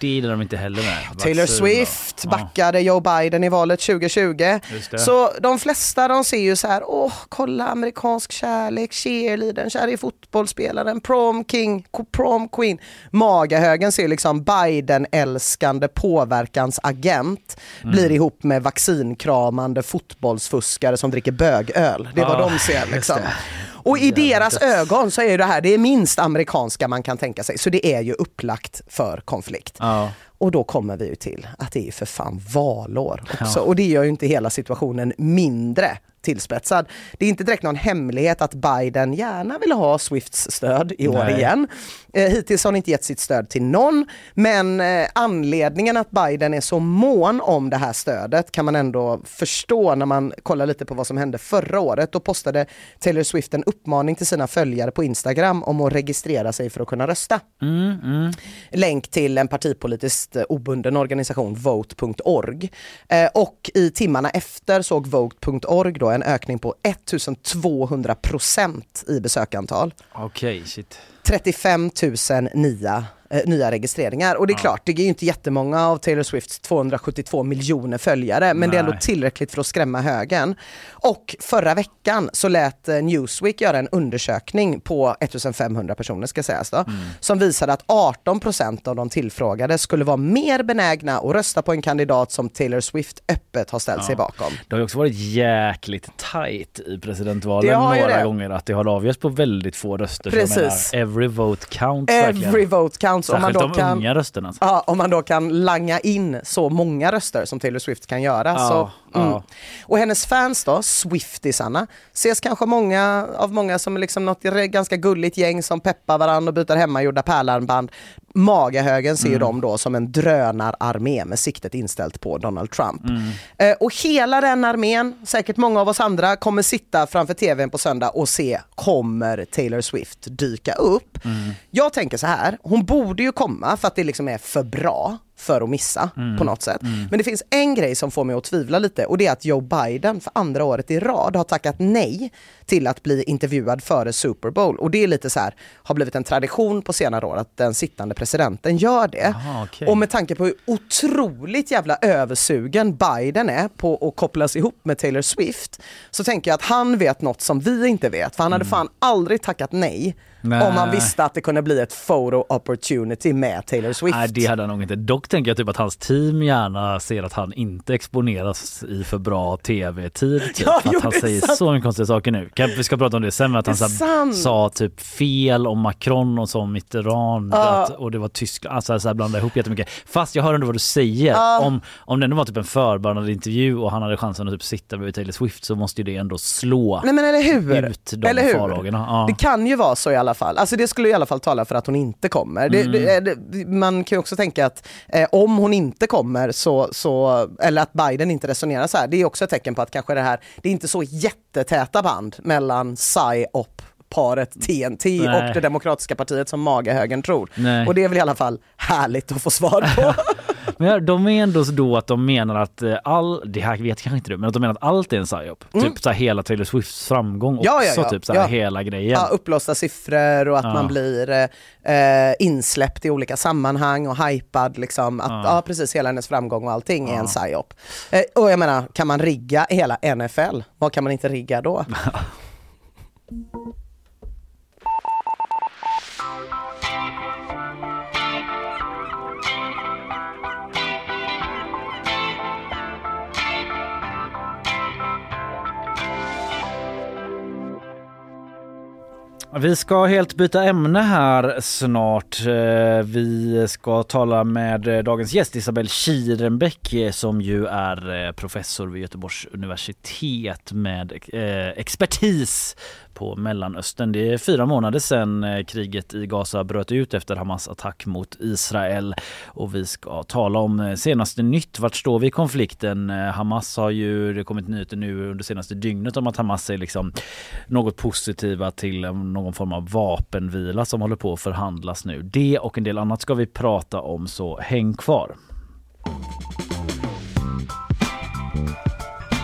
Det gillar de inte heller med. Taylor. Swift backade Joe Biden i valet 2020. Just det. Så de flesta de ser ju så här, åh kolla amerikansk kärlek, cheerleadern, kär i fotbollsspelaren, prom king, prom queen. Magahögen ser liksom Biden-älskande påverkansagent Mm. blir ihop med vaccinkramande fotbollsfuskare som dricker bögöl. Det är vad Ja, de ser liksom. Och i deras ögon så är det här det minst amerikanska man kan tänka sig. Så det är ju upplagt för konflikt. Ja. Och då kommer vi ju till att det är för fan valår också. Ja. Och det gör ju inte hela situationen mindre tillspetsad. Det är inte direkt någon hemlighet att Biden gärna vill ha Swifts stöd i år Nej. igen. Eh, hittills har han inte gett sitt stöd till någon, men eh, anledningen att Biden är så mån om det här stödet kan man ändå förstå när man kollar lite på vad som hände förra året. Då postade Taylor Swift en uppmaning till sina följare på Instagram om att registrera sig för att kunna rösta länk till en partipolitiskt eh, obunden organisation, vote.org. Eh, och i timmarna efter såg vote.org då en ökning på 1200 procent i besökantal. Okej, shit. 35 000 nya, eh, nya registreringar. Och det är klart, det är ju inte jättemånga av Taylor Swifts 272 miljoner följare, men det är ändå Nej. tillräckligt för att skrämma högen. Och förra veckan så lät eh, Newsweek göra en undersökning på 1500 personer ska sägas då, som visade att 18 procent av de tillfrågade skulle vara mer benägna att rösta på en kandidat som Taylor Swift öppet har ställt sig bakom. Det har ju också varit jäkligt tight i presidentvalen några det. gånger att det har avgjorts på väldigt få röster. Precis. menar, every vote counts verkligen. Every vote counts. Om man Särskilt då de kan... unga rösterna. Ja, om man då kan langa in så många röster som Taylor Swift kan göra. Ja, så, mm. ja. Och hennes fans då, Swiftisarna, ses kanske många av många som liksom något ganska gulligt gäng som peppar varandra och byter hemmagjorda pärlarmband. Magahögen ser ju Mm. dem då som en drönararmé med siktet inställt på Donald Trump. Mm. Eh, och hela den armén, säkert många av oss andra, kommer sitta framför tvn på söndag och se, kommer Taylor Swift dyka upp? Mm. Jag tänker så här, hon borde ju komma för att det liksom är för bra för att missa Mm. på något sätt. Men det finns en grej som får mig att tvivla lite och det är att Joe Biden för andra året i rad har tackat nej till att bli intervjuad före Super Bowl. Och det är lite så här, har blivit en tradition på senare år att den sittande presidenten gör det. Aha, okej. Och med tanke på hur otroligt jävla översugen Biden är på att kopplas ihop med Taylor Swift så tänker jag att han vet något som vi inte vet. För han hade fan aldrig tackat nej Nej. Om han visste att det kunde bli ett photo opportunity med Taylor Swift. Nej det hade han nog inte. Dock tänker jag typ att hans team gärna ser att han inte exponeras i för bra tv-tid. Typ. Ja, för jo, att han säger sant. så mycket konstiga saker nu. Kan, vi ska prata om det sen men att han sant. sa typ fel om Macron och så om Mitterrand Ja. att, och det var Tyskland. Alltså så här blanda ihop jättemycket. Fast jag hör ändå vad du säger. Ja. Om, om det ändå var typ en förberedande intervju och han hade chansen att typ sitta bredvid Taylor Swift så måste ju det ändå slå Nej men eller hur? ut de eller hur? farhågorna. Ja. Det kan ju vara så i alla fall. Alltså det skulle i alla fall tala för att hon inte kommer. Mm. det, det, man kan ju också tänka att eh, om hon inte kommer så, så, eller att Biden inte resonerar så här, det är också ett tecken på att kanske det här, det är inte så jättetäta band mellan PSYOP paret TNT Nej. och det demokratiska partiet som magahögern tror. Nej. Och det är väl i alla fall härligt att få svar på. (laughs) Men de är ändå så då att de menar att eh, all, det här vet kanske inte du, men att de menar att allt är en psyop. Typ så här hela Taylor Swifts framgång också, Mm. Ja, ja, ja. typ så här Ja. hela grejen. Ja, uppblåsta siffror och att man blir eh, insläppt i olika sammanhang och hypad. Liksom. Att. Ja. precis, hela hennes framgång och allting är en psyop. Eh, och jag menar, kan man rigga hela NFL? Vad kan man inte rigga då? (laughs) Vi ska helt byta ämne här snart. Eh, vi ska tala med eh, dagens gäst Isabelle Kirenbäck eh, som ju är professor vid Göteborgs universitet med expertis på Mellanöstern. Det är fyra månader sedan eh, kriget i Gaza bröt ut efter Hamas attack mot Israel och vi ska tala om eh, senaste nytt. Vart står vi i konflikten? Eh, Hamas har ju, det kommit nyheter nu under senaste dygnet om att Hamas är liksom något positiva till någon form av vapenvila som håller på att förhandlas nu. Det och en del annat ska vi prata om så häng kvar.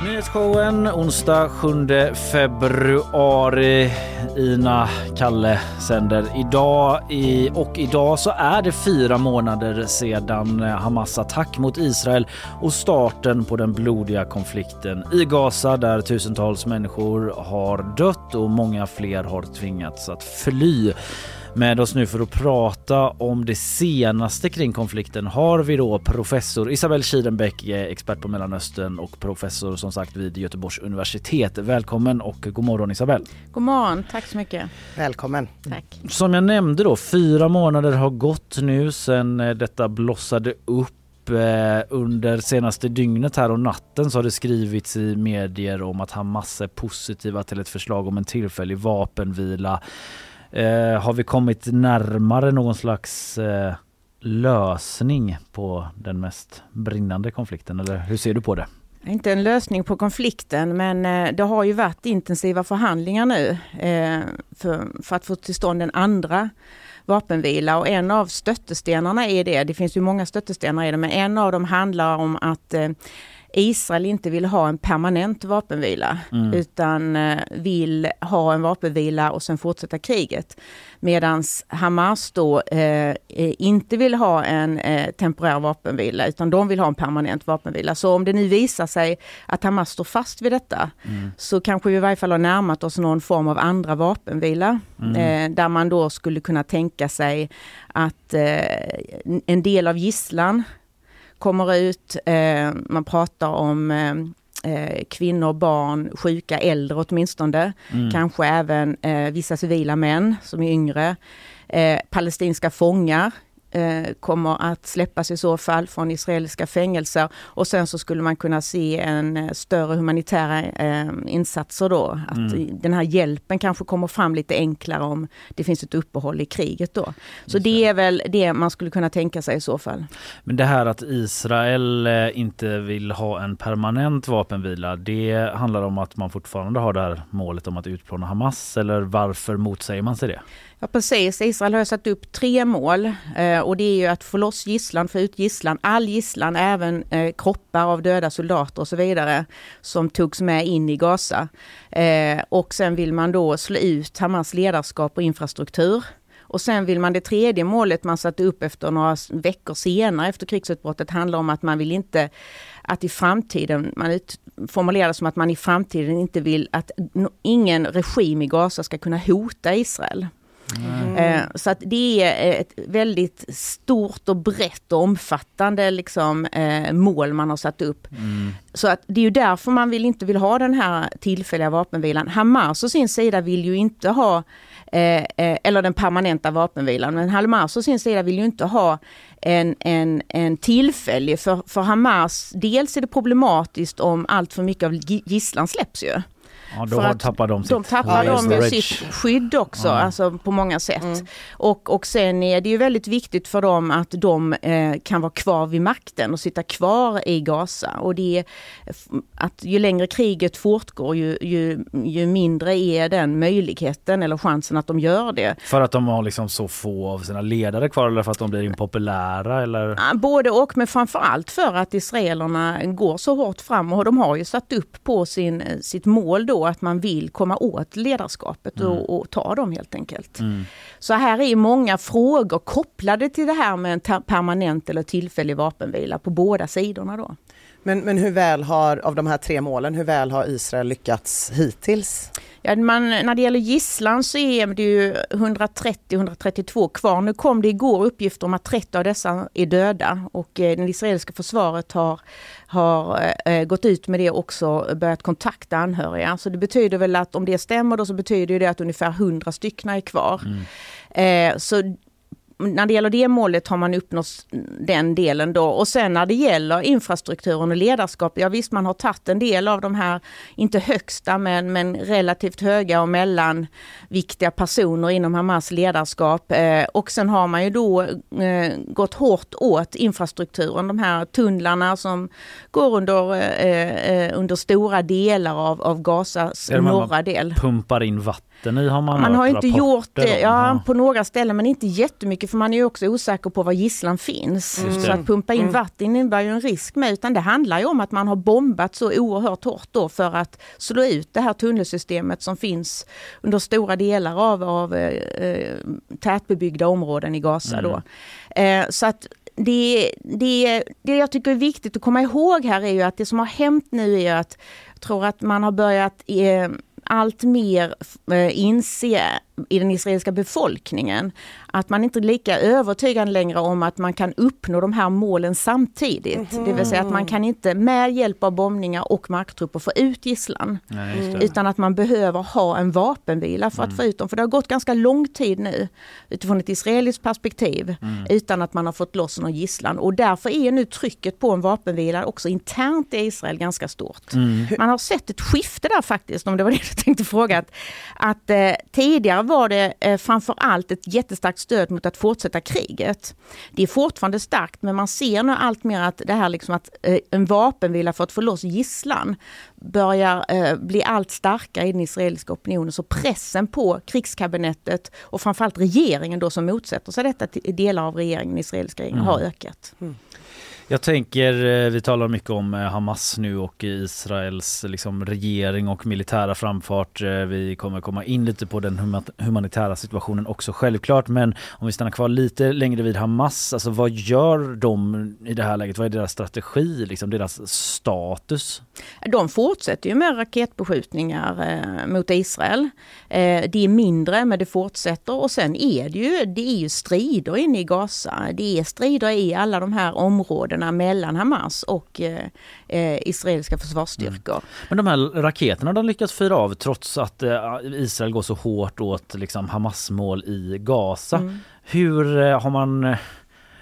Nyhetsshowen onsdag 7 februari. Ina Kalle sänder idag i, och idag så är det fyra månader sedan Hamas attack mot Israel och starten på den blodiga konflikten i Gaza där tusentals människor har dött och många fler har tvingats att fly. Med oss nu för att prata om det senaste kring konflikten har vi då professor Isabelle Kirenbäck, eh, expert på Mellanöstern och professor som sagt vid Göteborgs universitet. Välkommen och god morgon Isabelle. God morgon, tack så mycket. Välkommen. Tack. Som jag nämnde då, fyra månader har gått nu sedan eh, detta blossade upp eh, under senaste dygnet här och natten så har det skrivits i medier om att Hamas är positiva till ett förslag om en tillfällig vapenvila. Eh, har vi kommit närmare någon slags eh, lösning på den mest brinnande konflikten eller hur ser du på det? Inte en lösning på konflikten men eh, det har ju varit intensiva förhandlingar nu eh, för, för att få till stånd en andra vapenvila och en av stöttestenarna är det, det finns ju många stöttestenar i det, men en av dem handlar om att eh, Israel inte vill ha en permanent vapenvila utan eh, vill ha en vapenvila och sen fortsätta kriget. Medan Hamas då eh, eh, inte vill ha en eh, temporär vapenvila utan de vill ha en permanent vapenvila. Så om det nu visar sig att Hamas står fast vid detta så kanske vi i varje fall har närmat oss någon form av andra vapenvila. Eh, där man då skulle kunna tänka sig att eh, en del av gisslan kommer ut, eh, man pratar om eh, eh, kvinnor, barn, sjuka, äldre åtminstone. Kanske även vissa civila män som är yngre. Palestinska fångar kommer att släppas i så fall från israeliska fängelser och sen så skulle man kunna se en eh, större humanitära eh, insatser då. Att den här hjälpen kanske kommer fram lite enklare om det finns ett uppehåll i kriget då. Så det är väl det man skulle kunna tänka sig i så fall. Men det här att Israel eh, inte vill ha en permanent vapenvila, det handlar om att man fortfarande har det här målet om att utplåna Hamas eller varför motsäger man sig det? Ja precis, Israel har satt upp tre mål eh, och det är ju att få loss gisslan, få ut gisslan, all gisslan, även eh, kroppar av döda soldater och så vidare som togs med in i Gaza. Eh, och sen vill man då slå ut Hamas ledarskap och infrastruktur. Och sen vill man det tredje målet man satte upp efter några veckor senare efter krigsutbrottet handlar om att man vill inte att i framtiden, man formulerar det som att man i framtiden inte vill att ingen regim i Gaza ska kunna hota Israel. Mm. Eh, så att det är ett väldigt stort och brett och omfattande liksom, eh, mål man har satt upp. Mm. Så att det är ju därför man vill inte vill ha den här tillfälliga vapenvilan. Hamas å sin sida vill ju inte ha eh, eller den permanenta vapenvilan. Men Hamas å sin sida vill ju inte ha en, en, en tillfällig, för, för Hamas, dels är det problematiskt om allt för mycket av gisslan släpps ju. Ja, då för tappar de sitt, de tappar de sitt skydd också, ja. alltså på många sätt. Mm. Och, och sen är det ju väldigt viktigt för dem att de eh, kan vara kvar vid makten och sitta kvar i Gaza. Och det är att ju längre kriget fortgår ju, ju, ju mindre är den möjligheten eller chansen att de gör det. För att de har liksom så få av sina ledare kvar eller för att de blir impopulära? Eller? Både och, men framförallt för att israelerna går så hårt fram och de har ju satt upp på sin, sitt mål då att man vill komma åt ledarskapet mm. och, och, ta dem helt enkelt. Mm. Så här är många frågor kopplade till det här med en permanent eller tillfällig vapenvila på båda sidorna då. Men, men hur väl har, av de här tre målen, hur väl har Israel lyckats hittills? Ja, man, när det gäller gisslan så är det ju 130-132 kvar. Nu kom det igår uppgifter om att 30 av dessa är döda och eh, det israeliska försvaret har, har eh, gått ut med det också, börjat kontakta anhöriga. Så det betyder väl att om det stämmer då så betyder det att ungefär 100 stycken är kvar. Mm. Eh, så när det gäller det målet har man uppnått den delen då. Och sen när det gäller infrastrukturen och ledarskap, ja visst man har tagit en del av de här, inte högsta men, men relativt höga och mellanviktiga personer inom Hamas ledarskap. Eh, och sen har man ju då eh, gått hårt åt infrastrukturen, de här tunnlarna som går under, eh, under stora delar av, av Gazas norra del. Pumpar in vatten vatten i har man Man har inte gjort det, ja, på några ställen men inte jättemycket för man är ju också osäker på var gisslan finns. Mm. Så att pumpa in mm. vatten innebär ju en risk med utan det handlar ju om att man har bombat så oerhört hårt då för att slå ut det här tunnelsystemet som finns under stora delar av, av eh, tätbebyggda områden i Gaza mm. då. Eh, så att det, det, det jag tycker är viktigt att komma ihåg här är ju att det som har hänt nu är att jag tror att man har börjat eh, allt mer eh, inse i den israeliska befolkningen att man inte är lika övertygad längre om att man kan uppnå de här målen samtidigt. Mm. Det vill säga att man kan inte med hjälp av bombningar och marktrupper få ut gisslan. Mm. Utan att man behöver ha en vapenvila för att mm. få ut dem. För det har gått ganska lång tid nu utifrån ett israeliskt perspektiv mm. utan att man har fått loss någon gisslan. Och därför är nu trycket på en vapenvila också internt i Israel ganska stort. Mm. Man har sett ett skifte där faktiskt, om det var det du tänkte fråga. Att, att eh, tidigare var det eh, framför allt ett jättestarkt stöd mot att fortsätta kriget. Det är fortfarande starkt men man ser nu allt mer att det här liksom att eh, en vapenvila för att få loss gisslan börjar eh, bli allt starkare i den israeliska opinionen. Så pressen på krigskabinettet och framförallt regeringen då som motsätter sig detta, delar av regeringen, israeliska regeringen, mm. har ökat. Mm. Jag tänker, eh, vi talar mycket om eh, Hamas nu och Israels liksom, regering och militära framfart. Eh, vi kommer komma in lite på den humanitära situationen också självklart. Men om vi stannar kvar lite längre vid Hamas, alltså vad gör de i det här läget? Vad är deras strategi, liksom deras status? De fortsätter ju med raketbeskjutningar mot Israel. Det är mindre men det fortsätter och sen är det ju, det är ju strider inne i Gaza. Det är strider i alla de här områdena områdena mellan Hamas och eh, eh, israeliska försvarsstyrkor. Mm. Men de här raketerna de lyckats fyra av trots att eh, Israel går så hårt åt liksom, Hamas-mål i Gaza. Mm. Hur eh, har man eh,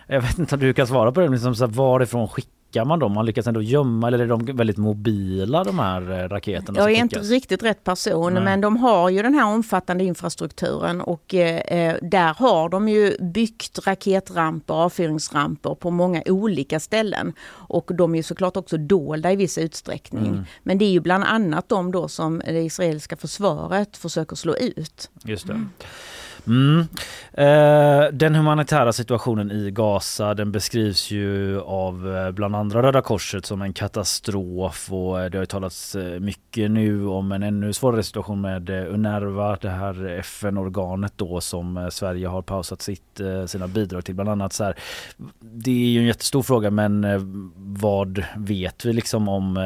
jag vet inte om du kan svara på det, liksom, så varifrån skickar skickar man dem? Man lyckas ändå gömma eller är de väldigt mobila de här eh, raketerna? Jag är inte riktigt rätt person Nej. men de har ju den här omfattande infrastrukturen och eh, eh, där har de ju byggt raketramper, avfyrningsramper på många olika ställen. Och de är såklart också dolda i viss utsträckning. Mm. Men det är ju bland annat de då som det israeliska försvaret försöker slå ut. Just det. Mm. Mm. Eh, den humanitära situationen i Gaza den beskrivs ju av eh, bland andra Röda Korset som en katastrof och eh, det har talats mycket nu om en ännu svårare situation med UNRWA, det här FN-organet då som Sverige har pausat sitt, sina bidrag till bland annat. Så här, det är ju en jättestor fråga men vad vet vi liksom om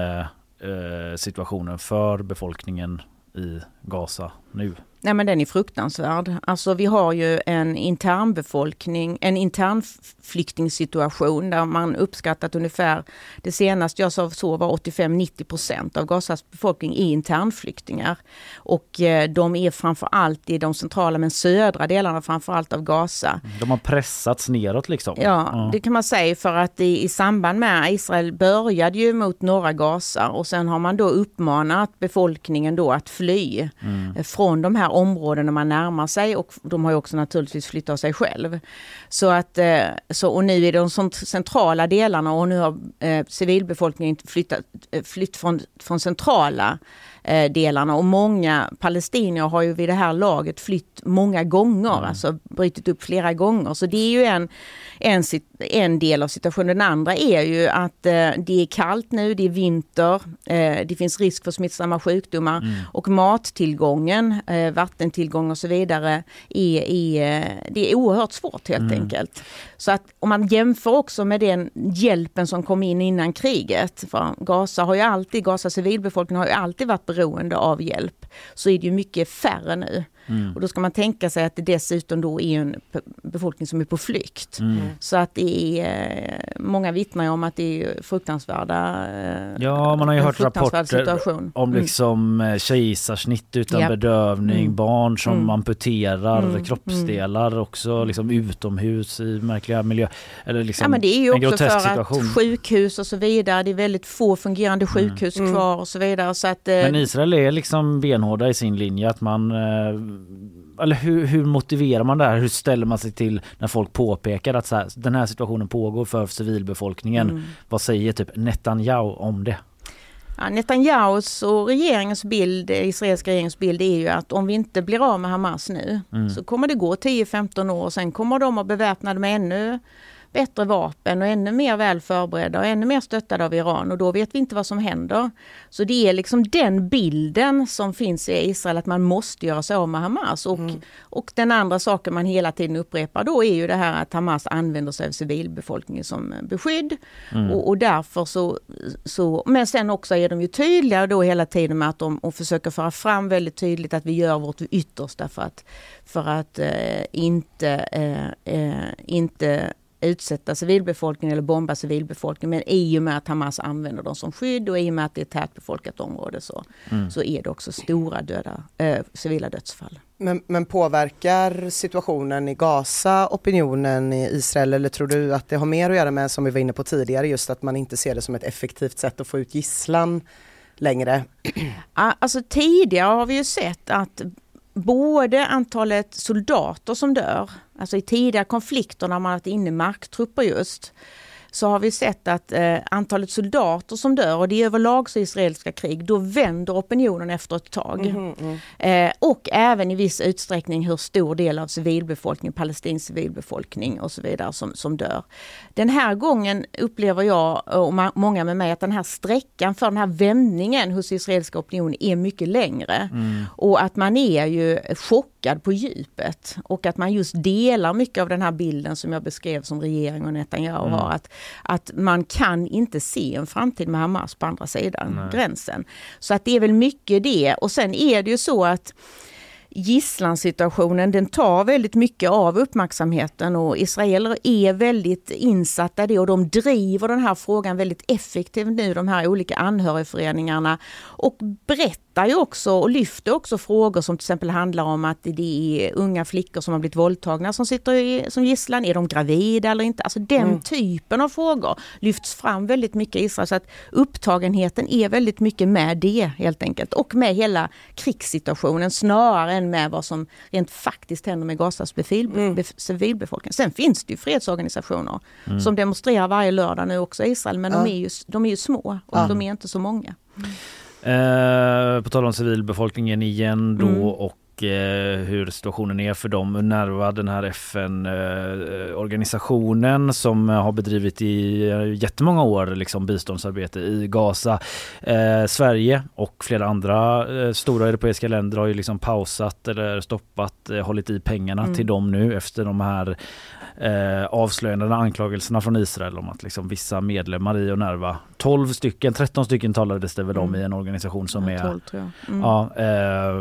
situationen för befolkningen i Gaza nu? Nej men den är fruktansvärd. Alltså vi har ju en internbefolkning, en internflyktingsituation där man uppskattat ungefär, det senaste jag såg var 85-90 procent av Gazas befolkning är internflyktingar. Och eh, de är framförallt i de centrala men södra delarna framförallt av Gaza. De har pressats neråt liksom? Ja, det kan man säga för att i, i samband med Israel började ju mot norra Gaza och sen har man då uppmanat befolkningen då att fly mm. från de här områdena man närmar sig och de har ju också naturligtvis flyttat sig själv. Så att, eh, så, och nu är de centrala delarna och nu har eh, civilbefolkningen flyttat, eh, flytt från, från centrala Eh, delarna och många palestinier har ju vid det här laget flytt många gånger, mm. alltså brutit upp flera gånger. Så det är ju en, en, en del av situationen. Den andra är ju att eh, det är kallt nu, det är vinter, eh, det finns risk för smittsamma sjukdomar mm. och mattillgången, eh, vattentillgång och så vidare, är, är, det är oerhört svårt helt mm. enkelt. Så att om man jämför också med den hjälpen som kom in innan kriget, för Gaza har ju alltid, Gaza civilbefolkning har ju alltid varit beroende av hjälp, så är det ju mycket färre nu. Mm. Och då ska man tänka sig att det dessutom då är en befolkning som är på flykt. Mm. Så att det är, eh, många vittnar om att det är fruktansvärda eh, Ja, man har ju hört rapporter situation. om mm. liksom mm. kejsarsnitt utan yep. bedövning, mm. barn som mm. amputerar mm. kroppsdelar också liksom utomhus i märkliga miljöer. Eller liksom ja, men det är ju också för situation. att sjukhus och så vidare, det är väldigt få fungerande sjukhus kvar och så vidare. Så att, men Israel är liksom benhårda i sin linje att man eller hur, hur, motiverar man det här? Hur ställer man sig till när folk påpekar att så här, den här situationen pågår för civilbefolkningen? Mm. Vad säger typ Netanyahu om det? Ja, Netanyahus och regeringens bild, israeliska regeringens bild är ju att om vi inte blir av med Hamas nu mm. så kommer det gå 10-15 år och sen kommer de att beväpnade med ännu bättre vapen och ännu mer väl förberedda och ännu mer stöttade av Iran och då vet vi inte vad som händer. Så det är liksom den bilden som finns i Israel att man måste göra sig av med Hamas. Och, mm. och den andra saken man hela tiden upprepar då är ju det här att Hamas använder sig av civilbefolkningen som beskydd. Mm. Och, och, därför så, så, men sen också är de ju tydliga då hela tiden med att de och försöker föra fram väldigt tydligt att vi gör vårt yttersta för att, för att eh, inte, eh, eh, inte utsätta civilbefolkningen eller bomba civilbefolkningen. Men i och med att Hamas använder dem som skydd och i och med att det är ett tätbefolkat område så, mm. så är det också stora döda, äh, civila dödsfall. Men, men, påverkar situationen i Gaza opinionen i Israel eller tror du att det har mer att göra med, som vi var inne på tidigare, just att man inte ser det som ett effektivt sätt att få ut gisslan längre? (clears throat) Alltså tidigare har vi ju sett att både antalet soldater som dör, alltså i tidiga konflikter när man har varit inne i marktrupper just, så har vi sett att eh, antalet soldater som dör, och det är överlag så israeliska krig, då vänder opinionen efter ett tag. Mm, mm. Eh, och även i viss utsträckning hur stor del av civilbefolkningen, palestinsk civilbefolkning och så vidare som, som dör. Den här gången upplever jag och många med mig att den här sträckan för den här vändningen hos israeliska opinionen är mycket längre. Mm. Och att man är ju chockad på djupet och att man just delar mycket av den här bilden som jag beskrev som regering och Netanyahu mm. har. Att, att man kan inte se en framtid med Hamas på andra sidan Nej. gränsen. Så att det är väl mycket det och sen är det ju så att gisslansituationen den tar väldigt mycket av uppmärksamheten och israeler är väldigt insatta i det och de driver den här frågan väldigt effektivt nu, de här olika anhörigföreningarna och berättar berättar ju också och lyfter också frågor som till exempel handlar om att det är unga flickor som har blivit våldtagna som sitter i, som gisslan. Är de gravida eller inte? Alltså den mm. typen av frågor lyfts fram väldigt mycket i Israel. Så att upptagenheten är väldigt mycket med det helt enkelt. Och med hela krigssituationen snarare än med vad som rent faktiskt händer med Gazas mm. civilbefolkning. Sen finns det ju fredsorganisationer mm. som demonstrerar varje lördag nu också i Israel. Men ja. de, är ju, de är ju små och ja. de är inte så många. Eh, på tal om civilbefolkningen igen då mm. och eh, hur situationen är för dem. Unrwa, den här FN-organisationen eh, som har bedrivit i eh, jättemånga år liksom biståndsarbete i Gaza. Eh, Sverige och flera andra eh, stora europeiska länder har ju liksom pausat eller stoppat, eh, hållit i pengarna mm. till dem nu efter de här eh, avslöjandena, anklagelserna från Israel om att liksom vissa medlemmar i Unrwa 12 stycken, 13 stycken talades det väl om Mm. i en organisation som Ja, är 12 tror jag. Mm. Ja, eh,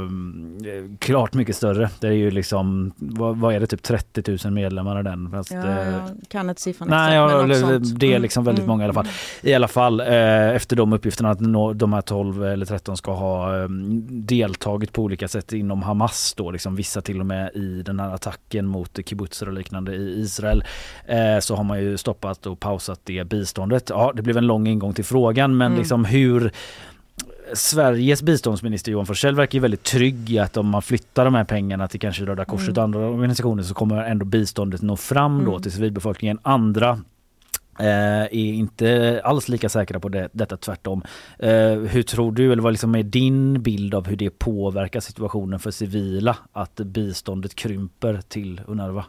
klart mycket större. Det är ju liksom, vad, vad är det, typ 30 000 medlemmar i den? Fast, Ja, eh, jag kan inte siffran Nej, exakt, ja, det, är Mm, liksom väldigt mm, många i alla fall. I alla fall eh, efter de uppgifterna att nå, de här 12 eller 13 ska ha eh, deltagit på olika sätt inom Hamas då, liksom vissa till och med i den här attacken mot kibbutzer och liknande i Israel. Så har man ju stoppat och pausat det biståndet. Ja, det blev en lång ingång till frågan men Mm. liksom hur Sveriges biståndsminister Johan Forssell verkar ju väldigt trygg i att om man flyttar de här pengarna till kanske Röda Korset Mm. och andra organisationer så kommer ändå biståndet nå fram då Mm. till civilbefolkningen. Andra eh, är inte alls lika säkra på det, detta tvärtom. Eh, hur tror du, eller vad liksom är din bild av hur det påverkar situationen för civila att biståndet krymper till UNRWA?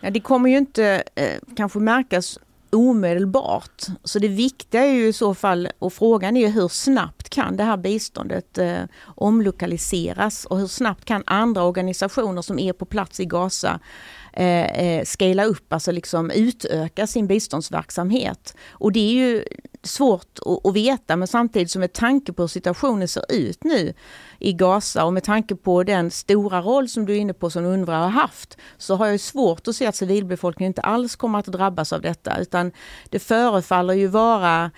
Ja, det kommer ju inte eh, kanske märkas omedelbart. Så det viktiga är ju i så fall, och frågan är ju hur snabbt kan det här biståndet eh, omlokaliseras och hur snabbt kan andra organisationer som är på plats i Gaza eh, eh scala upp, alltså liksom utöka sin biståndsverksamhet. Och det är ju svårt att, att veta men samtidigt som med tanke på hur situationen ser ut nu i Gaza och med tanke på den stora roll som du är inne på som UNRWA har haft så har jag svårt att se att civilbefolkningen inte alls kommer att drabbas av detta utan det förefaller ju vara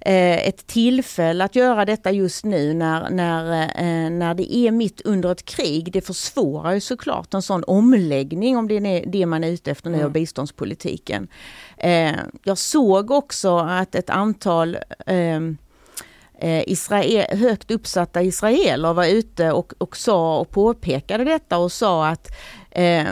eh, ett tillfälle att göra detta just nu när, när, eh, när det är mitt under ett krig. Det försvårar ju såklart en sån omläggning om det är det man är ute efter nu av biståndspolitiken. Eh, jag såg också att ett antal ehm, eh, Israel, högt uppsatta israeler var ute och, och sa och påpekade detta och sa att eh,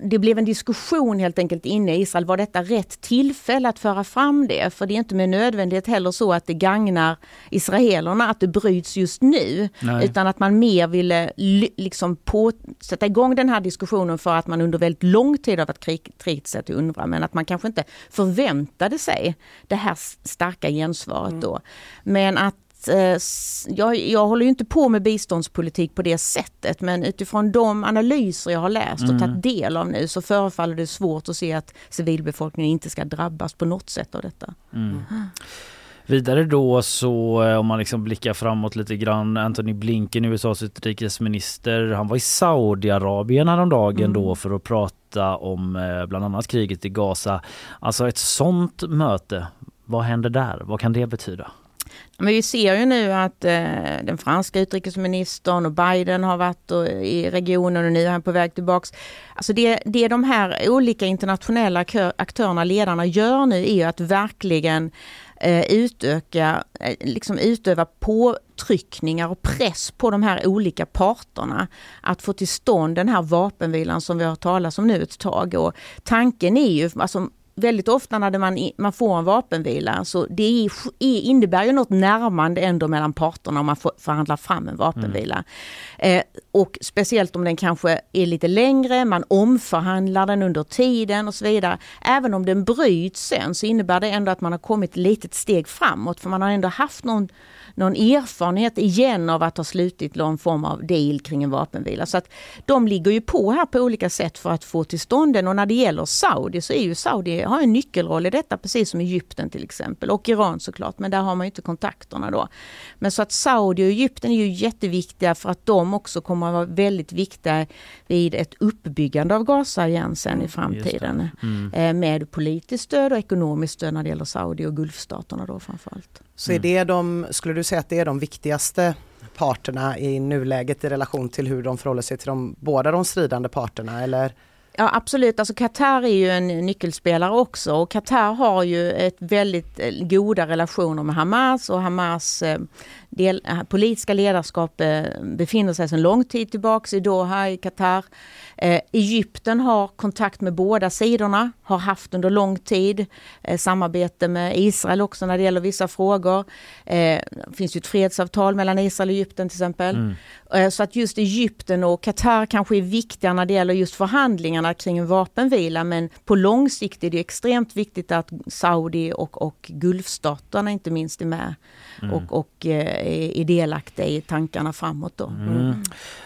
det blev en diskussion helt enkelt inne i Israel. Var detta rätt tillfälle att föra fram det? För det är inte med nödvändighet heller så att det gagnar israelerna att det bryts just nu. Nej. Utan att man mer ville liksom på, sätta igång den här diskussionen för att man under väldigt lång tid har varit krig, kritisk till UNRWA. Men att man kanske inte förväntade sig det här starka gensvaret då. Men att eh, s- jag, jag håller ju inte på med biståndspolitik på det sättet men utifrån de analyser jag har läst och Mm. tagit del av nu så förefaller det svårt att se att civilbefolkningen inte ska drabbas på något sätt av detta. Mm. Vidare då så eh, om man liksom blickar framåt lite grann. Anthony Blinken, USAs utrikesminister, han var i Saudiarabien häromdagen Mm. då för att prata om eh, bland annat kriget i Gaza. Alltså ett sånt möte, vad händer där? Vad kan det betyda? Men vi ser ju nu att eh, den franska utrikesministern och Biden har varit och, i regionen och nu är han på väg tillbaks. Alltså det, det de här olika internationella aktörerna, ledarna gör nu är ju att verkligen eh, utöka, eh, liksom utöva påtryckningar och press på de här olika parterna. Att få till stånd den här vapenvilan som vi har talat om nu ett tag. Och tanken är ju, alltså väldigt ofta när man, man får en vapenvila så det är, är, innebär ju något närmande ändå mellan parterna om man förhandlar fram en vapenvila. Eh, och speciellt om den kanske är lite längre, man omförhandlar den under tiden och så vidare. Även om den bryts sen så innebär det ändå att man har kommit ett litet steg framåt för man har ändå haft någon någon erfarenhet igen av att ha slutit någon form av deal kring en vapenvila. Så att de ligger ju på här på olika sätt för att få till stånd den och när det gäller Saudi så är ju Saudi har en nyckelroll i detta precis som Egypten till exempel och Iran såklart men där har man inte kontakterna då. Men så att Saudi och Egypten är ju jätteviktiga för att de också kommer att vara väldigt viktiga vid ett uppbyggande av Gaza igen sen i framtiden. Mm. Eh, Med politiskt stöd och ekonomiskt stöd när det gäller Saudi och Gulfstaterna då framförallt. Så är det de, skulle du säga att det är de viktigaste parterna i nuläget i relation till hur de förhåller sig till de, båda de stridande parterna eller? Ja absolut, alltså Qatar är ju en nyckelspelare också och Qatar har ju ett väldigt eh, goda relationer med Hamas och Hamas eh, del, eh, politiska ledarskap eh, befinner sig sedan lång tid tillbaks i Doha i Qatar. Eh, Egypten har kontakt med båda sidorna, har haft under lång tid eh, samarbete med Israel också när det gäller vissa frågor. Eh, det finns ju ett fredsavtal mellan Israel och Egypten till exempel. Mm. Eh, Så att just Egypten och Qatar kanske är viktiga när det gäller just förhandlingarna kring en vapenvila men på lång sikt är det extremt viktigt att Saudi och, och Gulfstaterna inte minst är med Mm. och, och är är delaktiga i tankarna framåt då. Mm.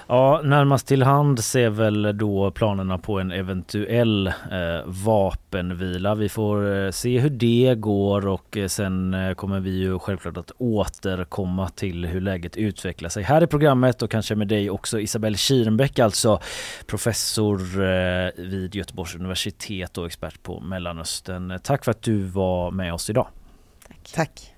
Ja, närmast till hand ser väl då planerna på en eventuell eh, vapenvila. Vi får se hur det går och sen kommer vi ju självklart att återkomma till hur läget utvecklar sig här i programmet och kanske med dig också Isabelle Kirenbäck, alltså professor vid Göteborgs universitet och expert på Mellanöstern. Tack för att du var med oss idag. Tack. Tack.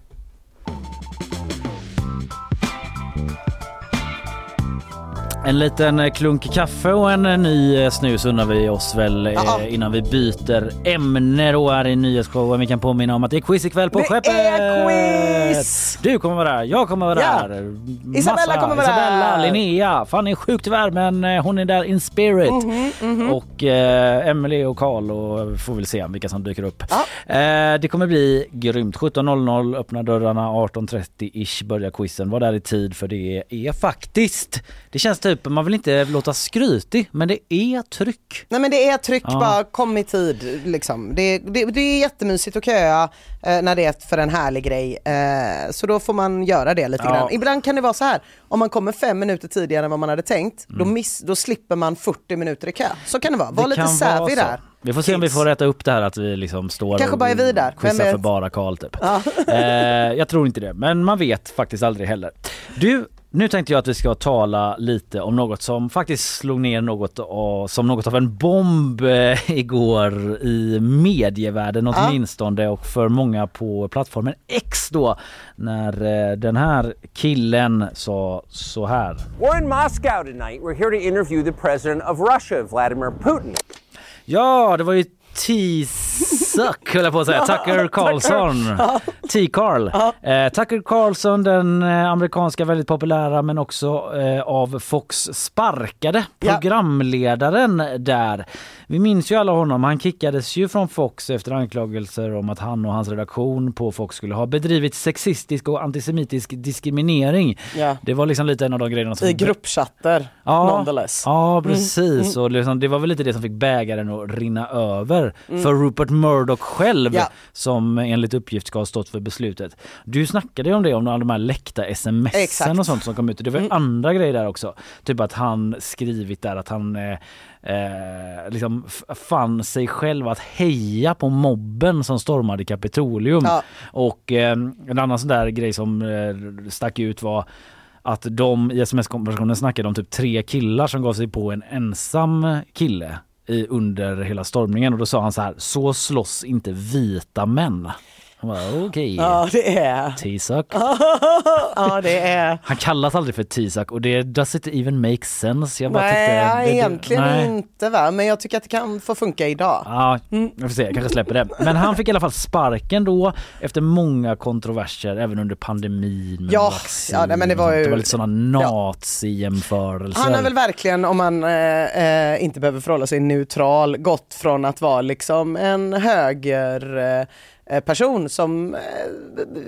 En liten eh, klunk kaffe och en eh, ny eh, snus undrar vi oss väl eh, innan vi byter ämne då här i nyhetsshowen. Vi kan påminna om att det är quiz ikväll på det Skeppet. Det är quiz! Du kommer vara där, jag kommer vara ja. där. Isabella kommer vara Isabella, där. Linnea. Fanny är sjuk tyvärr men hon är där in spirit. Mm -hmm, mm -hmm. Och eh, Emily och Karl och får väl se vilka som dyker upp. Ja. Eh, det kommer bli grymt. 17.00 öppnar dörrarna, 18.30 ish börjar quizen. Var där i tid för det är faktiskt, det känns typ typ, man vill inte låta skrytig men det är tryck. Nej men det är tryck, ja. bara kom i tid liksom. Det, det, det är jättemysigt att köa eh, när det är för en härlig grej. Eh, så då får man göra det lite ja. grann. Ibland kan det vara så här, om man kommer fem minuter tidigare än vad man hade tänkt, mm. då, miss, då slipper man 40 minuter i kö. Så kan det vara, var lite savvy där. Vi får se Kids. om vi får rätta upp det här att vi liksom står Kanske bara är vi där. quizar för bara Karl typ. Ja. eh, jag tror inte det, men man vet faktiskt aldrig heller. Du, nu tänkte jag att vi ska tala lite om något som faktiskt slog ner något av, som något av en bomb eh, igår i medievärlden åtminstone ja. och för många på plattformen X då när eh, den här killen sa så här. We're in Moscow tonight. We're here to interview the president of Russia, Vladimir Putin. Ja, det var ju T-Suck höll jag på att säga, Tucker Carlson. T-Carl. Eh, Tucker Carlson, den eh, amerikanska väldigt populära men också eh, av Fox sparkade programledaren där. Vi minns ju alla honom. Han kickades ju från Fox efter anklagelser om att han och hans redaktion på Fox skulle ha bedrivit sexistisk och antisemitisk diskriminering. Ja. Det var liksom lite en av de grejerna som... I gruppchatter, ja, nonetheless. Ja, precis. Mm. Och liksom, det var väl lite det som fick bägaren att rinna över mm. för Rupert Murdoch själv ja. som enligt uppgift ska ha stått för beslutet. Du snackade ju om det, om de här läckta smsen och sånt som kom ut. Det var mm. andra grejer där också. Typ att han skrivit där att han eh, eh, liksom fann sig själv att heja på mobben som stormade Kapitolium. Ja. Och eh, en annan sån där grej som eh, stack ut var att de i sms-konversationen snackade om typ tre killar som gav sig på en ensam kille i, under hela stormningen och då sa han så här, så slåss inte vita män. Okej. Okay. Ja det är. Tisak. (laughs) ja det är. Han kallas aldrig för Tisak och det does it even make sense. Jag bara nej, tyckte, det, egentligen nej. inte va, men jag tycker att det kan få funka idag. Ja, mm. jag får se, jag kanske släpper det. Men han fick i alla fall sparken då efter många kontroverser även under pandemin ja, vaccin. Ja, men det var ju. Det var lite sådana nazi-jämförelser. Han har väl verkligen, om man eh, eh, inte behöver förhålla sig neutral, gått från att vara liksom en höger Eh, person som eh,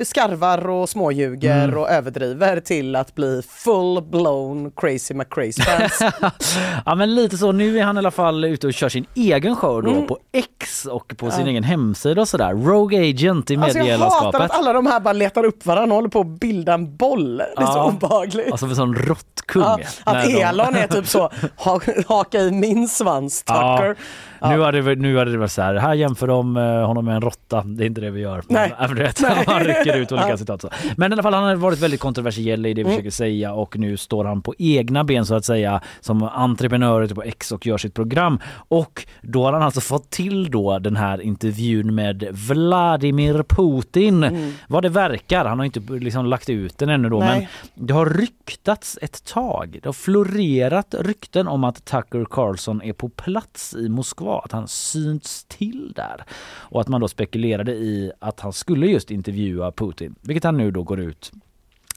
skarvar och småljuger mm. och överdriver till att bli full blown crazy McCrazy fans. (laughs) ja men lite så, nu är han i alla fall ute och kör sin egen show då mm. på X och på sin egen hemsida och sådär. Rogue Agent i alltså medielandskapet. Jag hatar att alla de här bara letar upp varandra och håller på att bilda en boll. Det är ja. så obehagligt. Alltså för sån råttkung. Ja, att Elon de... är typ så, (laughs) ha, haka i min svans Tucker. Ja. Ja. Nu, hade nu hade det varit så här, här jämför de eh, honom med en råtta. Det är inte det vi gör. Nej. (laughs) Men, vet, Nej. Han rycker ut olika ja. citat. Så. Men i alla fall, han har varit väldigt kontroversiell i det vi mm. försöker säga och nu står han på egna ben så att säga som entreprenör på X och gör sitt program. Och då har han alltså fått till då den här intervjun med Vladimir Putin. Mm. Vad det verkar, han har inte liksom lagt ut den ännu då, Nej. men det har ryktats ett tag. Det har florerat rykten om att Tucker Carlson är på plats i Moskva var, att han synts till där. Och att man då spekulerade i att han skulle just intervjua Putin, vilket han nu då går ut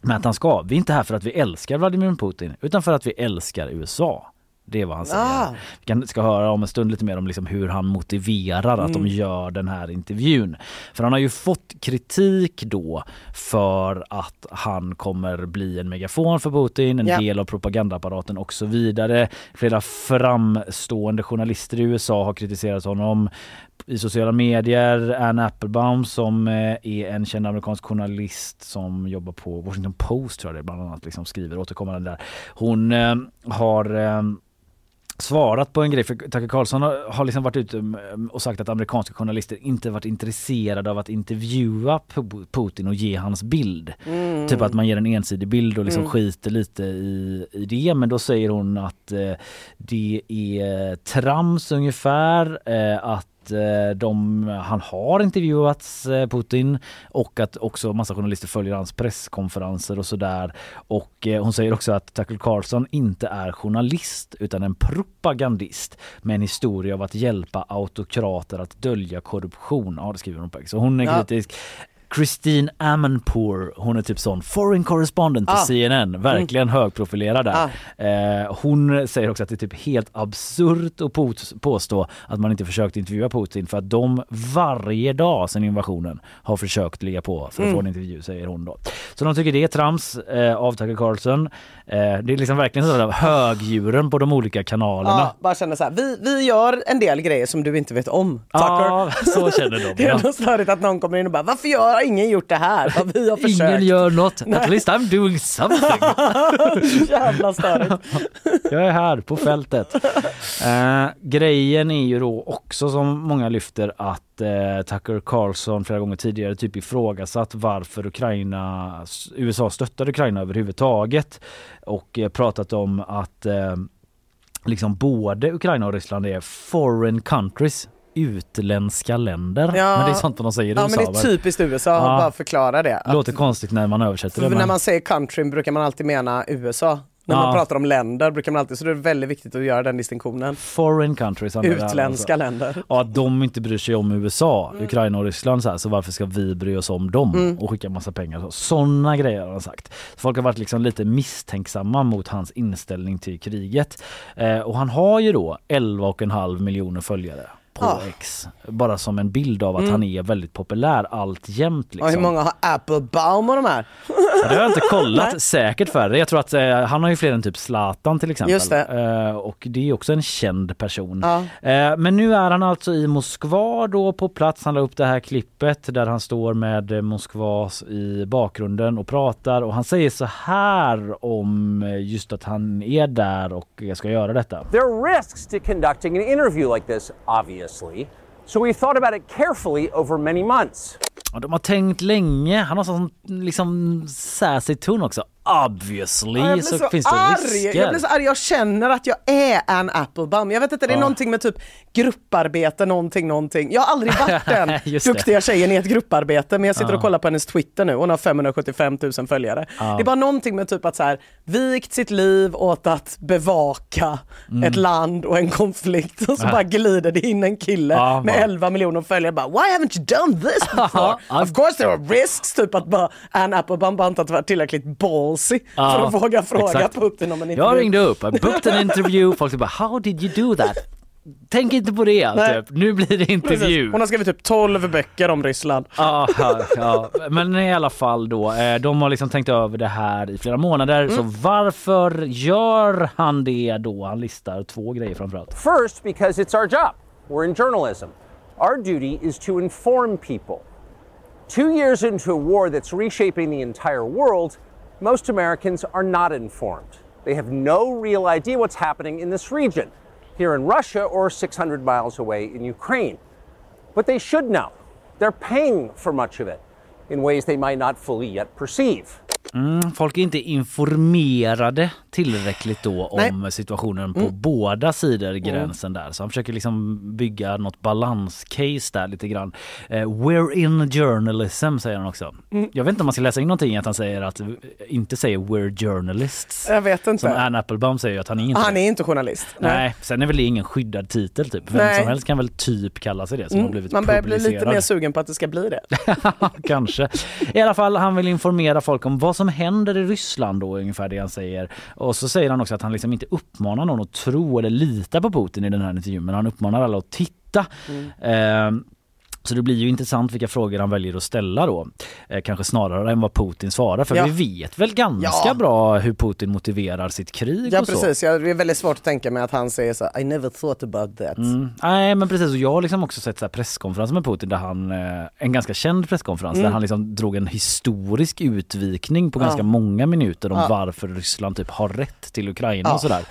med att han ska. Vi är inte här för att vi älskar Vladimir Putin utan för att vi älskar USA. Det är vad han säger. Ah. Vi ska höra om en stund lite mer om liksom hur han motiverar mm. att de mm. gör den här intervjun. För han har ju fått kritik då för att han kommer bli en megafon för Putin, en yeah. del av propagandaapparaten och så vidare. Flera framstående journalister i USA har kritiserat honom i sociala medier. Anne Applebaum som eh, är en känd amerikansk journalist som jobbar på Washington Post tror jag det bland annat liksom skriver återkommande där. Hon eh, har eh, svarat på en grej för Tucker Carlson har, har liksom varit ute och sagt att amerikanska journalister inte varit intresserade av att intervjua Pu- Putin och ge hans bild. Mm. Typ att man ger en ensidig bild och liksom Mm. skiter lite i, i det men då säger hon att eh, det är trams ungefär eh, att eh, de, han har intervjuats eh, Putin och att också massa journalister följer hans presskonferenser och sådär. Och eh, hon säger också att Tucker Carlson inte är journalist utan en propagandist med en historia av att hjälpa autokrater att dölja korruption. Ja det skriver hon på. Så hon är Ja. kritisk. Christine Amanpour, hon är typ sån foreign correspondent på Ah. CNN, verkligen högprofilerad där. Ah. Eh, hon säger också att det är typ helt absurt att påstå att man inte försökt intervjua Putin för att de varje dag sedan invasionen har försökt ligga på för att Mm. få en intervju säger hon då. Så de tycker det är trams eh, av Tucker Carlson. Eh, det är liksom verkligen sådär högdjuren på de olika kanalerna. Ja, bara känner så här, vi, vi gör en del grejer som du inte vet om. Tucker. Ja, så känner de. (laughs) Det är Ja. ändå störigt att någon kommer in och bara, varför gör ingen gjort det här? Vad vi har (laughs) försökt. Ingen gör något. At least I'm doing something. (laughs) Jävla störigt. (laughs) Jag är här på fältet. Eh, grejen är ju då också som många lyfter att eh, Tucker Carlson flera gånger tidigare typ ifrågasatt varför Ukraina, USA stöttar Ukraina överhuvudtaget och eh, pratat om att eh, liksom både Ukraina och Ryssland är foreign countries utländska länder. Ja. Men det är sånt de säger i Ja USA. men det är typiskt USA, Ja. bara förklara det. Att, Låter konstigt när man översätter det. när men- man säger country brukar man alltid mena USA. När man Ja. pratar om länder brukar man alltid, så det är väldigt viktigt att göra den distinktionen. Foreign countries. Utländska alltså. länder. Ja, att de inte bryr sig om USA, Ukraina och Ryssland så, här, så varför ska vi bry oss om dem Mm. och skicka massa pengar? Sådana grejer har han sagt. Folk har varit liksom lite misstänksamma mot hans inställning till kriget. Eh, och han har ju då 11,5 miljoner följare på Ja. X. Bara som en bild av att Mm. han är väldigt populär alltjämt. Liksom. Och hur många har Applebaum och de här? Ja, det har jag inte kollat, (laughs) Nej. säkert färre. Jag tror att eh, han har ju fler än typ Zlatan till exempel. Just det. Eh, och det är också en känd person. Ja. Eh, men nu är han alltså i Moskva då på plats. Han la upp det här klippet där han står med Moskva i bakgrunden och pratar och han säger så här om eh, just att han är där och ska göra detta. There are risks to conducting an interview like this, obviously, so we thought about it carefully over many months. Ja, de har tänkt länge. Han har sån liksom sassy ton också. Obviously Ja, så, så, finns det arg. risker. Jag blir så arg, jag känner att jag är en Applebaum. Jag vet inte, det är Ja. någonting med typ grupparbete, någonting, någonting. Jag har aldrig varit (laughs) den duktiga tjejen i ett grupparbete, men jag sitter Ja. och kollar på hennes Twitter nu, hon har 575 000 följare. Ja. Det är bara någonting med typ att så här, vikt sitt liv åt att bevaka Mm. ett land och en konflikt och så Ja. bara glider det in en kille Ja, med bara. 11 miljoner följare bara Why haven't you done this (laughs) before? Of course there are risks, typ att bara Ann Applebaum bara inte varit tillräckligt ballsy Ja, för att våga fråga exakt. Putin om en Jag intervju. ringde upp, I booked an (laughs) interview. Folk bara “How did you do that?” Tänk inte på det, Nej. typ. nu blir det intervju. Precis. Hon har skrivit typ 12 böcker om Ryssland. Ja, ja, men i alla fall då. eh, De har liksom tänkt över det här i flera månader. Så varför gör han det då? Han listar två grejer framförallt. First, because it's our job. We're in journalism. Our duty is to inform people. Two years into a war that's reshaping the entire world, most Americans are not informed. They have no real idea what's happening in this region, here in Russia or 600 miles away in Ukraine. But they should know. They're paying for much of it in ways they might not fully yet perceive. Mm, folk är inte informerade tillräckligt då om situationen på båda sidor gränsen där. Så han försöker liksom bygga något balanscase där lite grann. Eh, we're in journalism säger han också. Jag vet inte om man ska läsa in någonting att han säger att inte säger we're journalists. Jag vet inte. Som Ann Applebaum säger att han är inte Han är inte journalist. Nej, sen är väl det ingen skyddad titel typ. Vem Nej. som helst kan väl typ kalla sig det som har Mm, blivit Man börjar bli lite mer sugen på att det ska bli det. (laughs) Kanske. I alla fall, han vill informera folk om vad som händer i Ryssland då, ungefär det han säger. Och så säger han också att han liksom inte uppmanar någon att tro eller lita på Putin i den här intervjun, men han uppmanar alla att titta. Eh, Så det blir ju intressant vilka frågor han väljer att ställa då. Eh, kanske snarare än vad Putin svarar. För Ja. vi vet väl ganska Ja. bra hur Putin motiverar sitt krig Ja och så. precis, ja, det är väldigt svårt att tänka mig att han säger så I never thought about that. Mm. Nej men precis och jag har liksom också sett så här presskonferenser med Putin där han, eh, en ganska känd presskonferens Mm. där han liksom drog en historisk utvikning på ganska många minuter om varför Ryssland typ har rätt till Ukraina och sådär.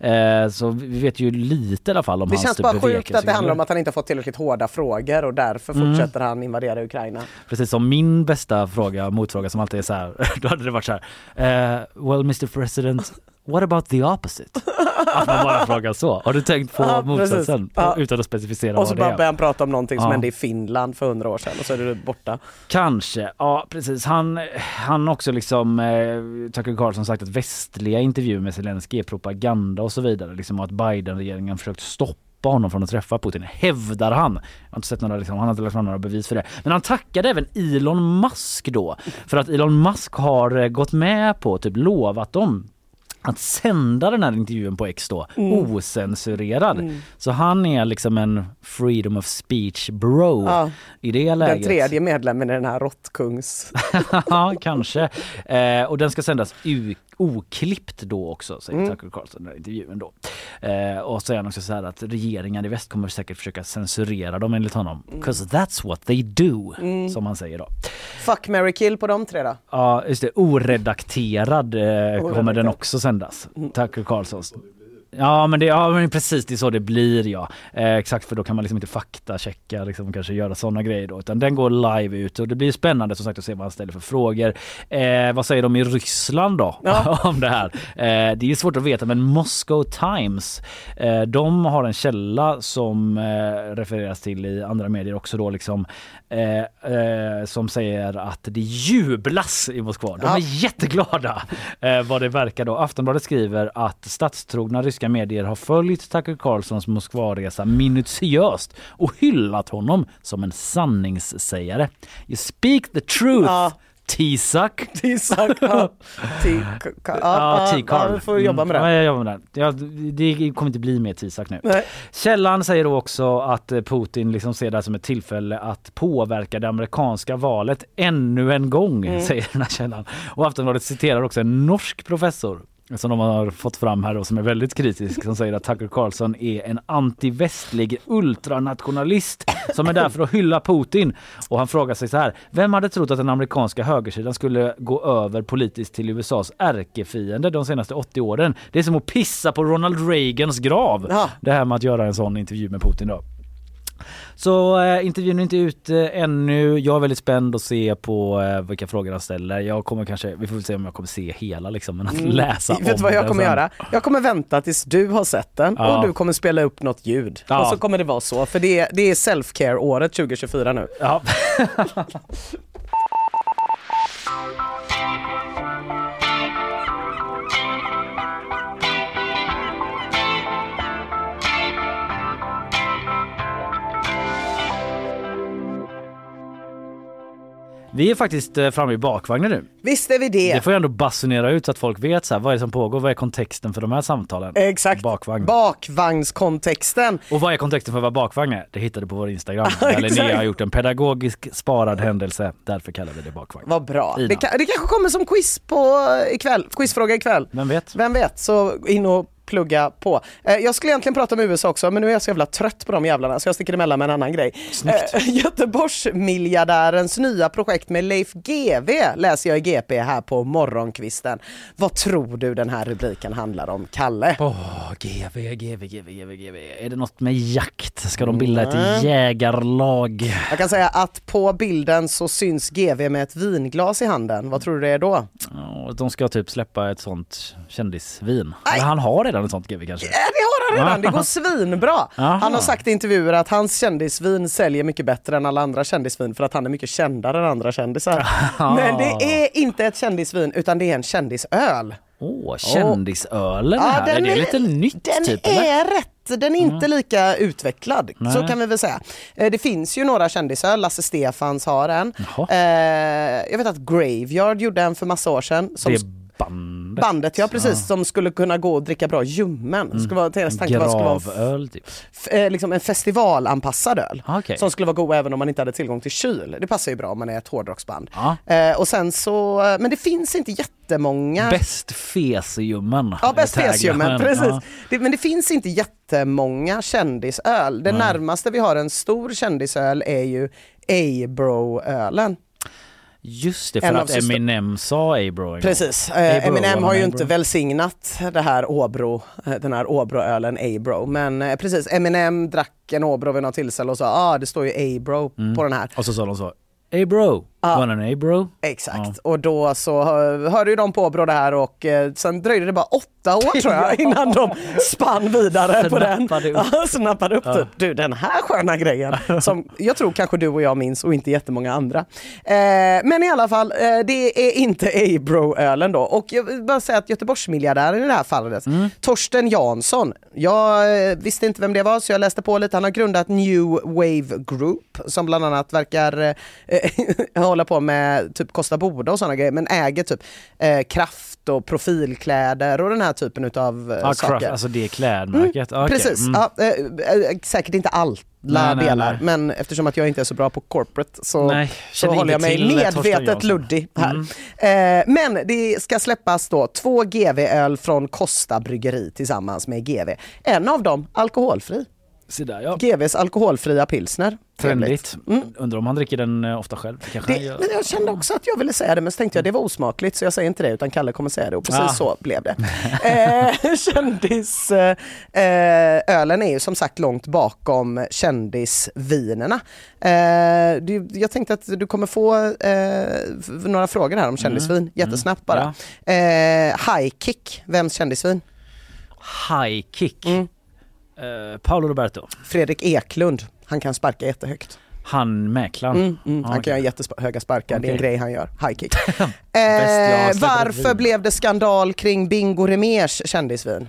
Eh, så vi vet ju lite i alla fall om Det hans känns typ bara sjukt att det handlar om att han inte har fått tillräckligt hårda frågor och därför Mm. fortsätter han invadera Ukraina. Precis som min bästa fråga, motfråga som alltid är så här, (laughs) då hade det varit så här. eh, well Mr President, what about the opposite? (laughs) Att man bara frågar så. Har du tänkt på Ja, motsatsen? Ja. Utan att specificera Och så vad det bara börjar han prata om någonting som Ja. hände i Finland för hundra år sedan och så är det borta. Kanske, ja precis. Han, han också liksom, eh, Tucker Carlson sagt att västliga intervjuer med Zelenskyj är propaganda och så vidare. Liksom att Biden-regeringen försökt stoppa honom från att träffa Putin, hävdar han. Jag har inte sett några, liksom, han har inte lagt fram några bevis för det. Men han tackade även Elon Musk då, för att Elon Musk har eh, gått med på, typ lovat dem att sända den här intervjun på X då Mm. osensurerad. Så han är liksom en freedom of speech bro Ja. i det Den läget. tredje medlemmen i den här råttkungs... (laughs) ja, kanske. Eh, och den ska sändas u- oklippt då också, säger Mm. Tucker Carlson i den här intervjun då. Eh, och så säger han också så här att regeringar i väst kommer säkert försöka censurera dem enligt honom. Mm. 'Cause that's what they do, som han säger då. Fuck, marry, kill på de tre då? Ja, just det. Oredakterad eh, kommer den också sändas. Tucker Carlsons. Ja men, det, ja men precis det är så det blir ja. Eh, exakt för då kan man liksom inte faktachecka liksom kanske göra sådana grejer då utan den går live ut och det blir spännande som sagt att se vad han ställer för frågor. Eh, vad säger de i Ryssland då Ja. (laughs) om det här? Eh, det är svårt att veta men Moscow Times eh, de har en källa som eh, refereras till i andra medier också då liksom eh, som säger att det jublas i Moskva. De Ja. är jätteglada eh, vad det verkar då. Aftonbladet skriver att statstrogna ryska medier har följt Tucker Carlsons Moskvaresa minutiöst och hyllat honom som en sanningssägare. You speak the truth, Ja. T-suck. (laughs) T-Suck, ja. (laughs) Ja, Ja, ja, T-Carl. ja, vi får jobba med det. Mm. Ja, jag jobbar med det. Ja, det kommer inte bli mer T-suck nu. Nej. Källan säger då också att eh, Putin liksom ser det här som ett tillfälle att påverka det amerikanska valet ännu en gång, Mm. säger den här källan. Och Aftonbladet citerar också en norsk professor som de har fått fram här och som är väldigt kritisk som säger att Tucker Carlson är en antivästlig ultranationalist som är där för att hylla Putin. Och han frågar sig så här, vem hade trott att den amerikanska högersidan skulle gå över politiskt till USAs ärkefiende de senaste 80 åren? Det är som att pissa på Ronald Reagans grav. Ja. Det här med att göra en sån intervju med Putin då. Så eh, intervjun är inte ute ännu. Jag är väldigt spänd att se på eh, vilka frågor han ställer. Jag kommer kanske, vi får väl se om jag kommer se hela liksom, men att läsa Mm. Vet om du vad jag kommer sen. göra? Jag kommer vänta tills du har sett den Ja. och du kommer spela upp något ljud. Ja. Och så kommer det vara så, för det är, det är self-care året 2024 nu. Ja. (laughs) Vi är faktiskt eh, framme i bakvagnen nu. Visst är vi det. Det får jag ändå basunera ut så att folk vet så här, vad är det som pågår, vad är kontexten för de här samtalen? Exakt. Bakvagn. Bakvagnskontexten. Och vad är kontexten för vad bakvagn är? Det hittade du på vår Instagram. (laughs) Där Linnea har gjort en pedagogisk sparad händelse. Därför kallar vi det bakvagn. Vad bra. Det, kan, det kanske kommer som quiz på ikväll. Quizfråga ikväll. Vem vet? Vem vet, så in och plugga på. Eh, jag skulle egentligen prata om USA också men nu är jag så jävla trött på de jävlarna så jag sticker emellan med en annan grej. Eh, (laughs) Göteborgsmiljardärens nya projekt med Leif GW läser jag i GP här på morgonkvisten. Vad tror du den här rubriken handlar om, Kalle? Åh, GV, GV, GV, GV, GV. Är det något med jakt? Ska de bilda ett jägarlag? Jag kan säga att på bilden så syns GV med ett vinglas i handen. Vad tror du det är då? Ja, De ska typ släppa ett sånt kändisvin. Eller han har redan ett sånt GV kanske? Eh, Det har han redan, det går (laughs) svinbra. Aha. Han har sagt i intervjuer att hans kändisvin säljer mycket bättre än alla andra kändisvin för att han är mycket kändare än andra kändisar. (laughs) Men det är inte ett kändisvin utan det är en kändisöl. Åh, kändisölen Ja, här. Är den det är- lite nytt Den typ eller? är rätt, den är inte lika utvecklad. Nej. Så kan vi väl säga. Eh, Det finns ju några kändisöl, Lasse Stefans har en. Jaha. Eh, Jag vet att Graveyard gjorde en för massa år sedan. Som Det är bandet bandet. Ja precis, som skulle kunna gå och dricka bra ljummen. Mm. Skulle vara, deras tanke var att det skulle vara Gravöl typ. f- eh, liksom en festivalanpassad öl. Ah, okej. Som skulle vara god även om man inte hade tillgång till kyl. Det passar ju bra om man är ett hårdrocksband. Ja. Eh, och sen så, eh, men det finns inte jättemånga Bäst fesljummen. Ja, bäst fesljummen, precis. Ja. Det, men det finns inte jättemånga kändisöl. Det närmaste vi har en stor kändisöl är ju A-Bro-ölen. Just det, för En att Eminem sa A-bro. Precis. A-bro, Eh, Eminem var har ju A-bro? inte välsignat det här Åbro, eh, den här Åbro-ölen A-Bro. Men eh, precis, Eminem drack en Åbro vid något tillfälle och sa ah det står ju A-Bro Mm. på den här. Och så sa de så. A-bro, Ja. want an A-bro? Exakt, och då så hör- hörde ju de på Åbro det här och eh, sen dröjde det bara åtta år tror jag (laughs) innan de spann vidare på den. Upp. Ja, snappade upp typ, du den här sköna grejen som jag tror kanske du och jag minns och inte jättemånga andra. Eh, men i alla fall, eh, det är inte A-Bro-ölen då och jag vill bara säga att Göteborgsmiljardären i det här fallet, Mm. Torsten Jansson, jag eh, visste inte vem det var så jag läste på lite, han har grundat New Wave Group som bland annat verkar eh, (laughs) hålla på med typ Kosta Boda och sådana grejer men äger typ eh, kraft och profilkläder och den här typen utav eh, Ja, saker. Craft, alltså det klädmärket. Okej, Precis, mm. ja, eh, eh, säkert inte alla Nej, nej, delar nej. men eftersom att jag inte är så bra på corporate så, Nej, så håller jag mig medvetet luddig här. Eh, men det ska släppas då två GV-öl från Costa Bryggeri tillsammans med GV. En av dem alkoholfri. Så där, ja. GVs alkoholfria pilsner. Trendigt. Mm. Undrar om han dricker den eh, ofta själv. Kanske Det, gör. men jag kände också att jag ville säga det men så tänkte jag det var osmakligt så jag säger inte det utan Kalle kommer säga det och precis Ah. så blev det. (laughs) eh, kändis, eh, ölen är ju som sagt långt bakom kändisvinerna. Eh, du, jag tänkte att du kommer få eh, några frågor här om kändisvin jättesnabbt bara. Eh, high kick, vems kändisvin? High kick. Mm. Eh, Paolo Roberto. Fredrik Eklund, han kan sparka jättehögt. Han mäklaren. Mm, mm, Ah, han kan okej. göra jättehöga sparkar, det är en grej han gör. High kick. (laughs) jag har eh, varför blev det skandal kring Bingo Rimérs kändisvin?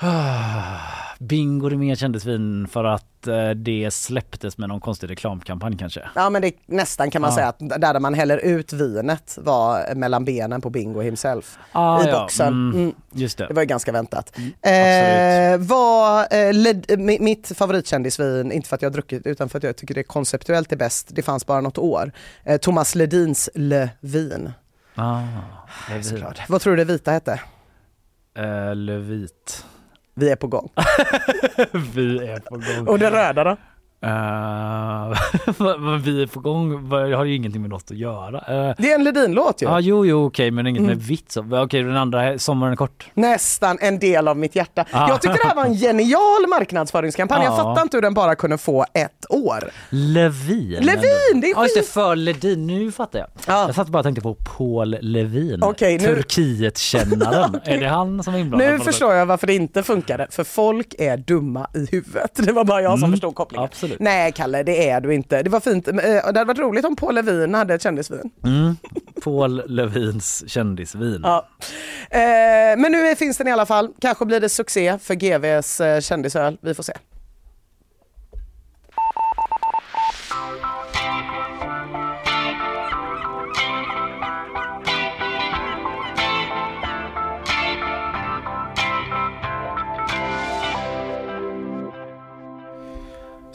(sighs) (sighs) (sighs) Bingo det mer kändisvin för att eh, det släpptes med någon konstig reklamkampanj kanske. Ja men det nästan kan man Ja. säga att där man häller ut vinet var mellan benen på Bingo himself. Ah, I ja, boxen. mm, Mm. Just det. Det var ju ganska väntat. Mm, eh, var, eh, led, mi- mitt favoritkändisvin, inte för att jag har druckit utan för att jag tycker det konceptuellt är bäst, det fanns bara något år. Eh, Thomas Ledins Le Vin. Ah. Vad tror du det vita hette? Eh, Levit. Vi är på gång. (laughs) Vi är på gång. Och det röda då? (laughs) Vad vi är på gång, jag har ju ingenting med något att göra. Uh, Det är en Ledin-låt ju. ah, jo, jo, okej, men inget Mm. med vitt. så. Okej, den andra, sommaren är kort. Nästan en del av mitt hjärta. Ah. Jag tyckte det här var en genial marknadsföringskampanj. Jag Ja. fattar inte hur den bara kunde få ett år. Levin. Levin, det är Ja, just det, för Ledin. Nu fattar jag. Ja. Jag satt bara och tänkte på Paul Levin. Okej, nu- Turkiet-kännaren. (laughs) Är det han som är inblandad? Nu förstår jag varför det inte funkade, för folk är dumma i huvudet. (laughs) Det var bara jag som Mm, förstod kopplingen. absolut. Nej Kalle, det är du inte. Det var fint. Eh, Det hade varit roligt om Paul Levin hade ett kändisvin. Mm. Paul Levins kändisvin. Ja. Eh, men nu finns den i alla fall. Kanske blir det succé för GVs eh, kändisöl. Vi får se.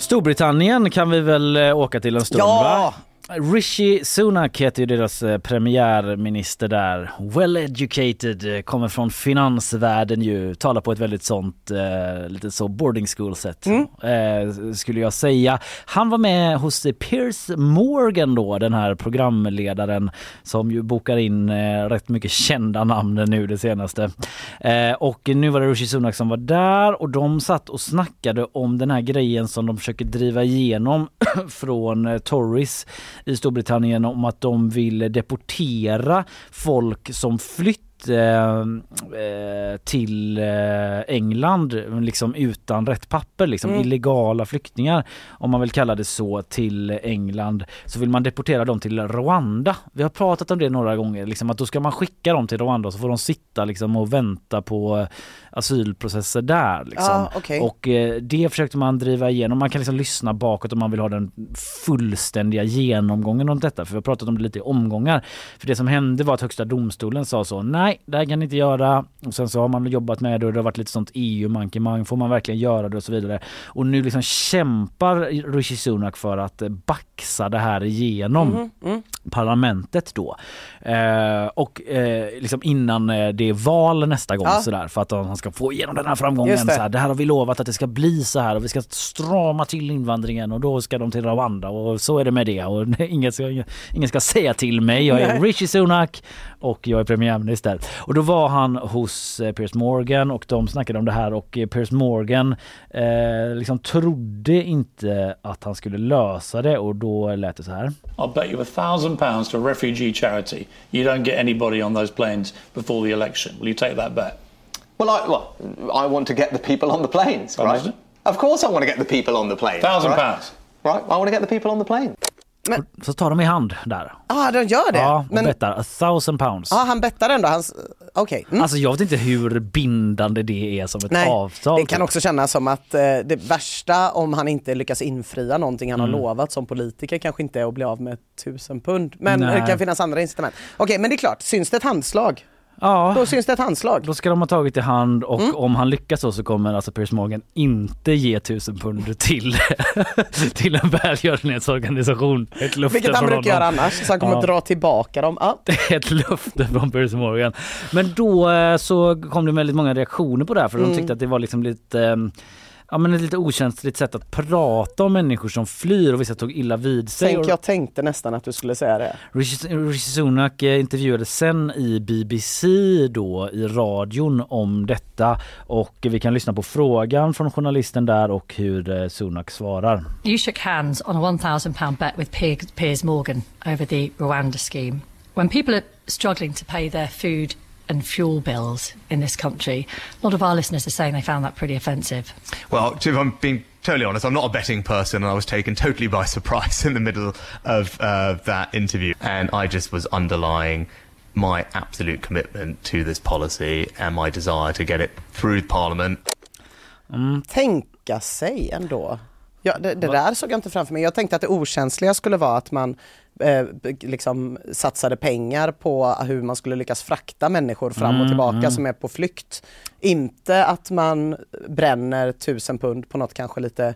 Storbritannien kan vi väl eh, åka till en stund Ja! va? Rishi Sunak heter ju deras eh, premiärminister där. Well educated, eh, kommer från finansvärlden ju, talar på ett väldigt sånt, eh, lite så boarding school sätt Mm. eh, skulle jag säga. Han var med hos eh, Piers Morgan då, den här programledaren som ju bokar in eh, rätt mycket kända namn nu det senaste. Och nu var det Rishi Sunak som var där och de satt och snackade om den här grejen som de försöker driva igenom (clears throat) från Tories i Storbritannien om att de vill deportera folk som flytt eh, eh, till eh, England liksom utan rätt papper, liksom Mm. illegala flyktingar om man vill kalla det så till England så vill man deportera dem till Rwanda. Vi har pratat om det några gånger, liksom att då ska man skicka dem till Rwanda så får de sitta liksom och vänta på asylprocesser där. Liksom. Ja, okej. Och eh, det försökte man driva igenom. Man kan liksom lyssna bakåt om man vill ha den fullständiga genomgången om detta. För vi har pratat om det lite i omgångar. För det som hände var att Högsta domstolen sa så, nej det här kan ni inte göra. Och sen så har man jobbat med det och det har varit lite sånt EU-mankemang. Får man verkligen göra det och så vidare. Och nu liksom kämpar Rishi Sunak för att baxa det här igenom Mhm, mm. parlamentet då. Eh, och eh, liksom innan eh, det är val nästa gång Ja. sådär för att han ska få igenom den här framgången. Det. Så här, det här har vi lovat att det ska bli så här och vi ska strama till invandringen och då ska de till Rwanda och så är det med det och (laughs) ingen ska, ingen ska säga till mig. Jag är Nej. Rishi Sunak och jag är premiärminister. Och då var han hos eh, Piers Morgan och de snackade om det här och eh, Piers Morgan eh, liksom trodde inte att han skulle lösa det och då lät det så här. I'll bet you a thousand pounds to a refugee charity you don't get anybody on those planes before the election. Will you take that bet? Well, I, well, I want to get the people on the planes, right? Of course I want to get the people on the plane. Thousand right? pounds. Right, I want to get the people on the plane. Så tar de i hand där. Ah, de gör det? Ja, och Men bettar a thousand pounds. ah, han bettar ändå. Hans... Okej. Mm. Alltså jag vet inte hur bindande det är som ett Nej, avtal. det kan typ. också kännas som att eh, det värsta om han inte lyckas infria någonting han Mm. har lovat som politiker kanske inte är att bli av med tusen pund. Men Nej. det kan finnas andra incitament. Okej, men det är klart, syns det ett handslag? Ja. Då syns det ett handslag. Då ska de ha tagit i hand och Mm. om han lyckas så, så kommer alltså Piers Morgan inte ge tusen pund till, (laughs) till en välgörenhetsorganisation. Ett löfte Vilket han brukar göra honom. annars, så han kommer Ja. dra tillbaka dem. Ja. (laughs) ett löfte från Piers Morgan. Men då eh, så kom det väldigt många reaktioner på det här för Mm. de tyckte att det var liksom lite eh, Ja men ett lite okänsligt sätt att prata om människor som flyr och vissa tog illa vid sig. Tänk, Och- jag tänkte nästan att du skulle säga det. Rishi Sunak eh, intervjuades sen i BBC då i radion om detta och vi kan lyssna på frågan från journalisten där och hur eh, Sunak svarar. You shook hands on a £1,000 bet with Piers Morgan over the Rwanda scheme. When people are struggling to pay their food and fuel bills in this country, a lot of our listeners are saying they found that pretty offensive. Well, if I'm being totally honest, I'm not a betting person, and I was taken totally by (laughs) surprise in the middle of uh, that interview, and I just was underlying my absolute commitment to this policy and my desire to get it through Parliament. Tänka sig ändå. Ja, det, det där såg jag inte framför mig. Jag tänkte att det okänsliga skulle vara att man eh, liksom satsade pengar på hur man skulle lyckas frakta människor fram och Mm, tillbaka mm. som är på flykt. Inte att man bränner tusen pund på något kanske lite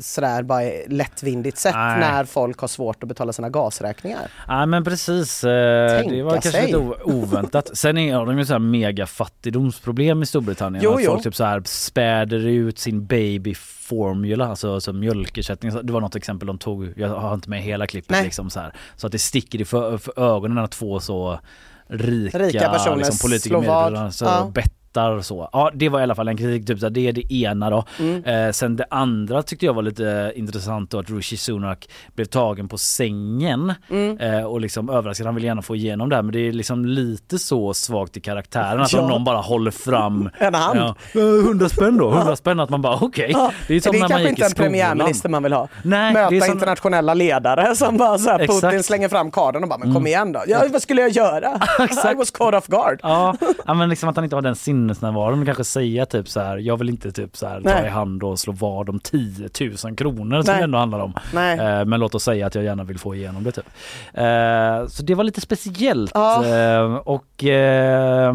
sådär bara lättvindigt sätt Nej. när folk har svårt att betala sina gasräkningar. Ja men precis, eh, det Tänka var kanske sig. lite oväntat. Sen är har de ju så här mega fattigdomsproblem i Storbritannien. Jo, att jo. folk typ så här späder ut sin baby formula, alltså som mjölkersättning. Det var något exempel de tog, jag har inte med hela klippet Nej. liksom så här. Så att det sticker i för, för ögonen när två så rika, Rika personer liksom, politiker slår vad. Ja. Och så. Ja det var i alla fall en kritik, typ så det är det ena då. Mm. Eh, sen det andra tyckte jag var lite intressant då att Rishi Sunak blev tagen på sängen Mm. eh, och liksom överraskad. Han vill gärna få igenom det här men det är liksom lite så svagt i karaktären att Ja. om någon bara håller fram (laughs) En hand. Ja, "Eh, 100 spänn då, 100 spänn att man bara okej. Ja, Det är som det är när man gick inte en premiärminister man vill ha. Nej, Möta som- internationella ledare (laughs) som bara så här, Putin slänger fram kardan och bara, men kom Mm. igen då. Ja, vad skulle jag göra? (laughs) I was caught off guard. Ja, men liksom att han inte har den sinnesnärvaron och kanske säga typ så här. jag vill inte typ så här ta i hand och slå vad om 10 000 kronor som Nej. det ändå handlar om. Eh, men låt oss säga att jag gärna vill få igenom det typ. Eh, så det var lite speciellt Ja. eh, och eh,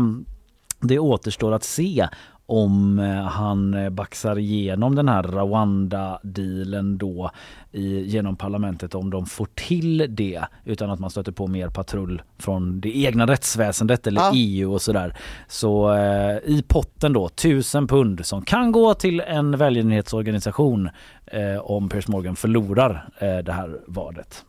det återstår att se om eh, han eh, baxar igenom den här Rwanda-dealen då i, genom parlamentet om de får till det utan att man stöter på mer patrull från det egna rättsväsendet eller Ja. EU och sådär. Så eh, i potten då 1000 pund som kan gå till en välgörenhetsorganisation eh, om Piers Morgan förlorar eh, det här valet.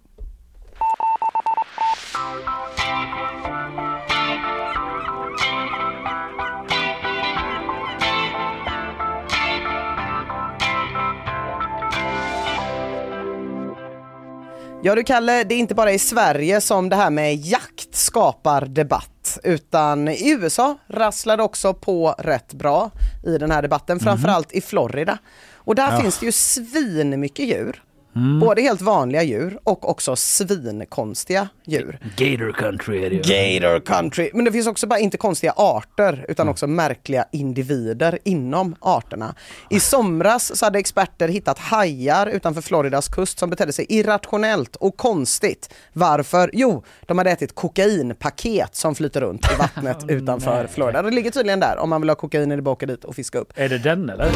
Ja du Kalle, det är inte bara i Sverige som det här med jakt skapar debatt utan i USA rasslar det också på rätt bra i den här debatten, framförallt i Florida. Och där Ja. finns det ju svin mycket djur. Mm. Både helt vanliga djur och också svinkonstiga djur. Gator country är det ju. Gator country. Men det finns också bara inte konstiga arter Mm. utan också märkliga individer inom arterna. I somras så hade experter hittat hajar utanför Floridas kust som betedde sig irrationellt och konstigt. Varför? Jo, de hade ätit kokainpaket som flyter runt i vattnet (laughs) utanför Florida. Det ligger tydligen där om man vill ha kokain är det bara att åka dit och fiska upp. Är det den eller?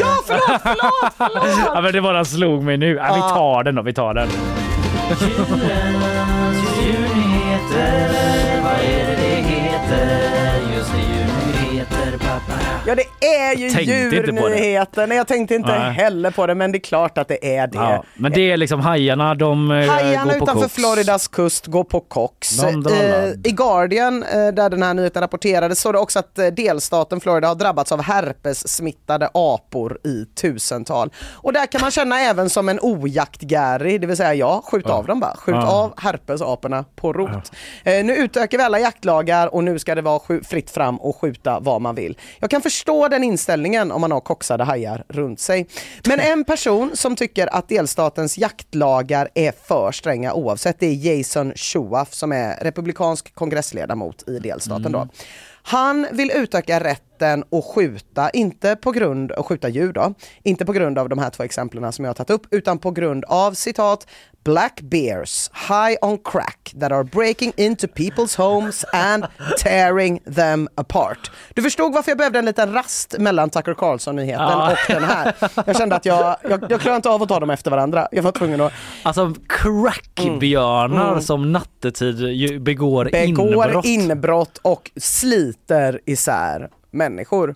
Ja, förlåt, förlåt, förlåt! Ja men det bara slog mig nu. Ja, vi tar den då, vi tar den. Vad är det det heter? Ja det är ju Tänkte inte på det. djurnyheter. Nej, jag tänkte inte Nej. heller på det men det är klart att det är det. Ja, men det är liksom hajarna, de eh, Hajarna går på utanför koks. Floridas kust går på koks. De Eh. I Guardian, eh, där den här nyheten rapporterades, står det också att delstaten Florida har drabbats av herpes-smittade apor i tusental. Och där kan man känna även som en ojakt-Gary, det vill säga jag, skjut av dem bara. Skjut Ja. av herpesaporna på rot. Eh, Nu utökar vi alla jaktlagar och nu ska det vara fritt fram och skjuta vad man vill. Jag kan förstå den inställningen om man har koksade hajar runt sig. Men en person som tycker att delstatens jaktlagar är för stränga oavsett, det är Jason Schuaf som är republikansk kongressledamot i delstaten. Då. Han vill utöka rätten att skjuta, inte på grund att skjuta djur då, inte på grund av de här två exemplen som jag har tagit upp, utan på grund av citat Black bears high on crack that are breaking into people's homes and tearing them apart. Du förstod varför jag behövde en liten rast mellan Tucker Carlson-nyheten Ja. och den här. Jag kände att jag, jag, jag klarar inte av att ta dem efter varandra. Jag var tvungen att Alltså crackbjörnar Mm. som nattetid begår, begår inbrott. inbrott och sliter isär människor.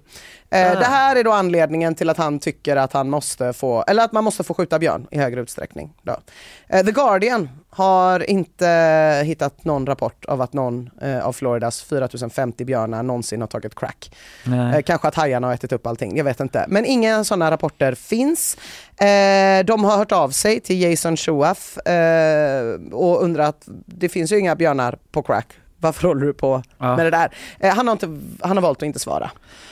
Eh, Ah. Det här är då anledningen till att han tycker att han måste få, eller att man måste få skjuta björn i högre utsträckning. Då. Eh, The Guardian har inte hittat någon rapport av att någon eh, av Floridas 4050 björnar någonsin har tagit crack. Eh, kanske att hajarna har ätit upp allting, jag vet inte. Men inga sådana rapporter finns. Eh, de har hört av sig till Jason Schuaf eh, och undrat, det finns ju inga björnar på crack. Varför håller du på Ja. med det där? Eh, han, har inte, han har valt att inte svara.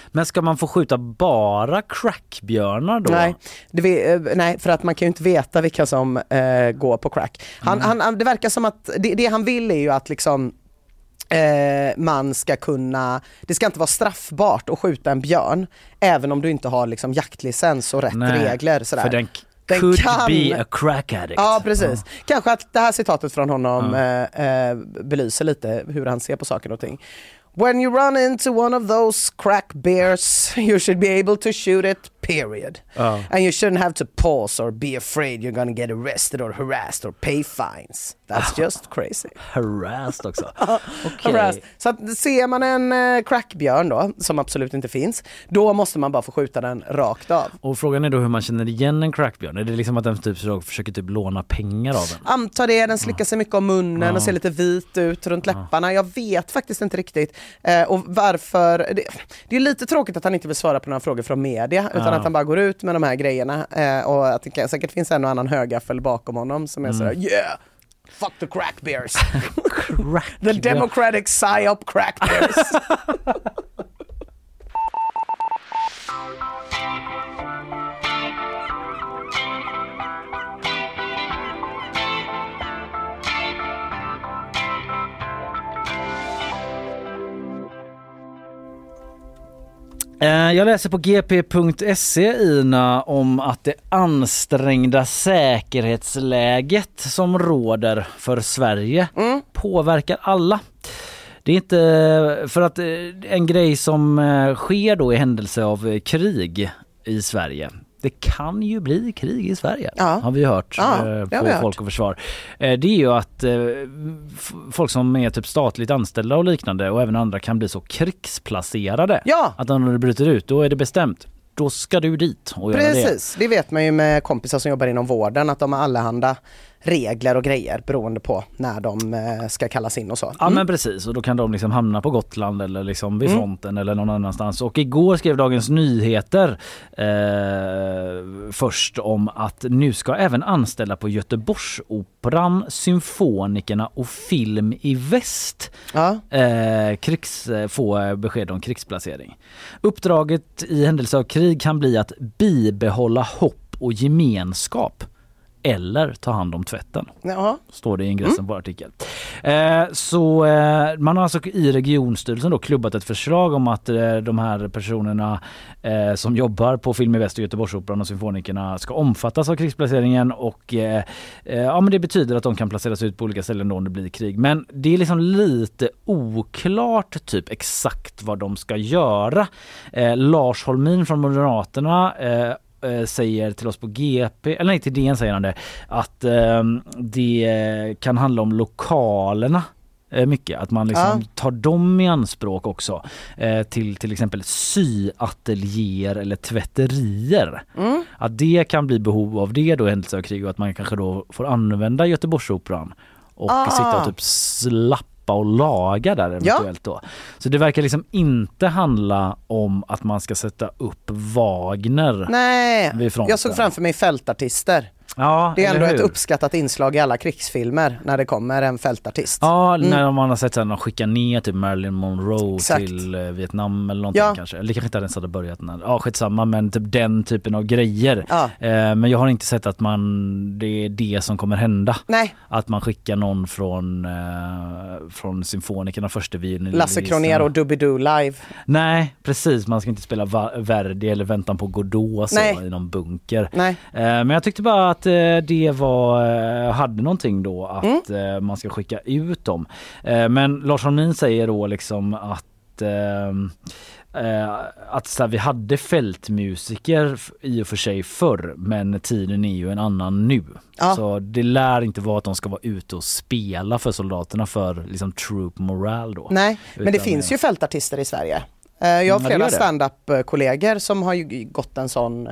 Men ska man få skjuta bara crackbjörnar då? Nej, det, eh, nej, för att man kan ju inte veta vilka som eh, går på crack. Han, han, han, det verkar som att det, det han vill är ju att liksom eh, man ska kunna, det ska inte vara straffbart att skjuta en björn även om du inte har liksom jaktlicens och rätt Nej, regler. Sådär. För den, Den could kan- be a crack addict. Ja precis. Kanske att det här citatet från honom eh, eh, belyser lite hur han ser på saker och ting. When you run into one of those crack bears (laughs) you should be able to shoot it period. Ja. And you shouldn't have to pause or be afraid you're gonna get arrested or harassed or pay fines. That's (laughs) just crazy. Harassed också. (laughs) Okej. Harassed. Så att ser man en eh, crackbjörn då, som absolut inte finns, då måste man bara få skjuta den rakt av. Och frågan är då hur man känner igen en crackbjörn. Är det liksom att den typ försöker typ låna pengar av en? Anta det, den slickar sig mycket om munnen och ser lite vit ut runt läpparna. Jag vet faktiskt inte riktigt. Eh, och varför. Det, det är lite tråkigt att han inte vill svara på några frågor från media utan. Att han bara går ut med de här grejerna. Eh, och att det kan, säkert finns en och annan högaffel bakom honom som är Mm. sådär yeah! Fuck the crack bears. (laughs) Crack the democratic psyop crack bears. (laughs) Jag läser på gp.se Ina om att det ansträngda säkerhetsläget som råder för Sverige påverkar alla. Det är inte för att eh, en grej som eh, sker då i händelse av eh, krig i Sverige. Det kan ju bli krig i Sverige Ja. har vi hört Ja, eh, på vi hört. Folk och Försvar. Eh, Det är ju att eh, folk som är typ statligt anställda och liknande och även andra kan bli så krigsplacerade. Ja. Att när det bryter ut, då är det bestämt. Då ska du dit och göra det. Precis, det vet man ju med kompisar som jobbar inom vården att de har allehanda regler och grejer beroende på när de eh, ska kallas in och så. Ja men precis och då kan de liksom hamna på Gotland eller liksom vid Mm. fronten eller någon annanstans. Och igår skrev Dagens Nyheter eh, först om att nu ska även anställda på Göteborgsoperan, Symfonikerna och Film i Väst eh, krigs, få besked om krigsplacering. Uppdraget i händelse av krig kan bli att bibehålla hopp och gemenskap eller ta hand om tvätten. Jaha. Står det i ingressen på artikeln. Eh, så eh, man har alltså i regionstyrelsen då klubbat ett förslag om att eh, de här personerna eh, som jobbar på Film i Väst och Göteborgsoperan och Symfonikerna ska omfattas av krigsplaceringen och eh, eh, ja men det betyder att de kan placeras ut på olika ställen då om det blir krig. Men det är liksom lite oklart typ exakt vad de ska göra. Lars Holmin från Moderaterna eh, säger till oss på GP, eller nej till DN säger han det, att eh, det kan handla om lokalerna eh, mycket, att man liksom Ja. tar dem i anspråk också eh, till till exempel syateljéer eller tvätterier. Mm. Att det kan bli behov av det då i händelse av krig och att man kanske då får använda Göteborgsoperan och Ah. sitta och typ slappa och laga där eventuellt då. Så det verkar liksom inte handla om att man ska sätta upp Wagner Nej, vid fronten. jag såg framför mig fältartister. Ja, Det är ändå ett hur? uppskattat inslag i alla krigsfilmer när det kommer en fältartist. Ja, Mm. när man har sett att de skickar ner typ Marilyn Monroe Exakt. till eh, Vietnam eller någonting Ja. kanske. Eller kanske inte ens hade börjat när, ja skitsamma men typ den typen av grejer. Ja. Eh, men jag har inte sett att man, det är det som kommer hända. Nej. Att man skickar någon från, eh, från symfonikerna första violin. Lasse Kronér och Doobidoo live. Nej precis, man ska inte spela Verdi eller Väntan på Godot så, Nej. i någon bunker. Nej. Eh, Men jag tyckte bara att eh, det var, eh, hade någonting då att Mm. eh, man ska skicka ut dem. Eh, Men Lars Holmin säger då liksom att att så här, vi hade fältmusiker i och för sig förr men tiden är ju en annan nu. Ja. Så det lär inte vara att de ska vara ute och spela för soldaterna för liksom troop morale då. Nej, men det finns ju fältartister i Sverige. Jag har Ja, flera det. stand-up-kollegor som har ju gått en sån,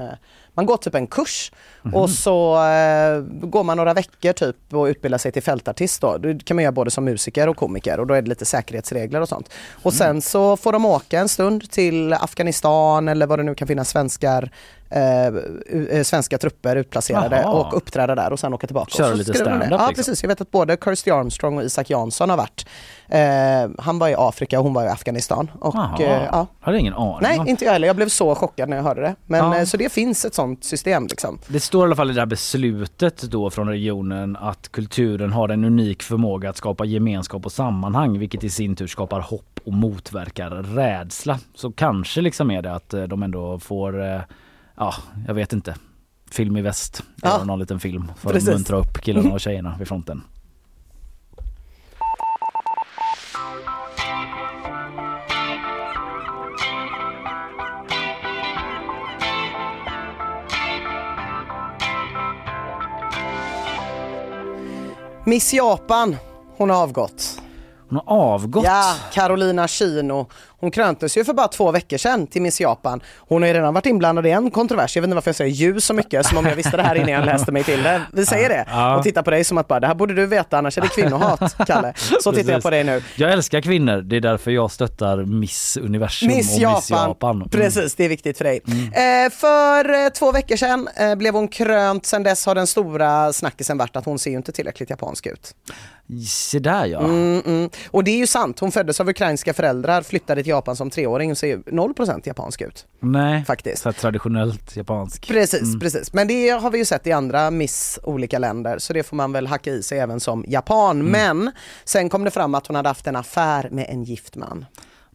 man går typ en kurs Mhm. och så eh, går man några veckor typ och utbildar sig till fältartist då. Det kan man göra både som musiker och komiker och då är det lite säkerhetsregler och sånt. Och sen Mm. så får de åka en stund till Afghanistan eller vad det nu kan finnas svenskar eh, eh, svenska trupper utplacerade Jaha. och uppträda där och sen åka tillbaka. Köra lite stand-up, Ja liksom. precis, jag vet att både Kirsty Armstrong och Isak Jansson har varit. Eh, han var i Afrika och hon var i Afghanistan. Och, eh, ja. Hade ingen aning Nej, inte jag heller. Jag blev så chockad när jag hörde det. Men, Ja. eh, Så det finns ett sånt system liksom. Det står i alla fall i det här beslutet då från regionen att kulturen har en unik förmåga att skapa gemenskap och sammanhang vilket i sin tur skapar hopp och motverkar rädsla. Så kanske liksom är det att eh, de ändå får, ja jag vet inte, film i väst, Ja. göra någon liten film för Precis. att muntra upp killarna och (laughs) tjejerna vid fronten. Miss Japan, hon har avgått. Hon har avgått? Ja, Carolina Kino. Hon kröntes ju för bara två veckor sedan till Miss Japan. Hon har ju redan varit inblandad i en kontrovers. Jag vet inte varför jag säger ju så mycket som om jag visste det här innan jag läste mig till det. Vi säger det och tittar på dig som att bara det här borde du veta annars är det kvinnohat, (laughs) Kalle. Så tittar jag på dig nu. Jag älskar kvinnor, det är därför jag stöttar Miss Universum Miss och Japan. Miss Japan. Mm. Precis, det är viktigt för dig. Eh, för eh, två veckor sedan eh, blev hon krönt. Sen dess har den stora snackisen varit att hon ser ju inte tillräckligt japansk ut. Se där ja. Mm, mm. Och det är ju sant. Hon föddes av ukrainska föräldrar, flyttade till Japan som treåring ser 0% japansk ut. Nej, Faktiskt. Så traditionellt japansk. Precis, Mm. precis. Men det har vi ju sett i andra Miss olika länder så det får man väl hacka i sig även som japan. Mm. Men sen kom det fram att hon hade haft en affär med en gift man.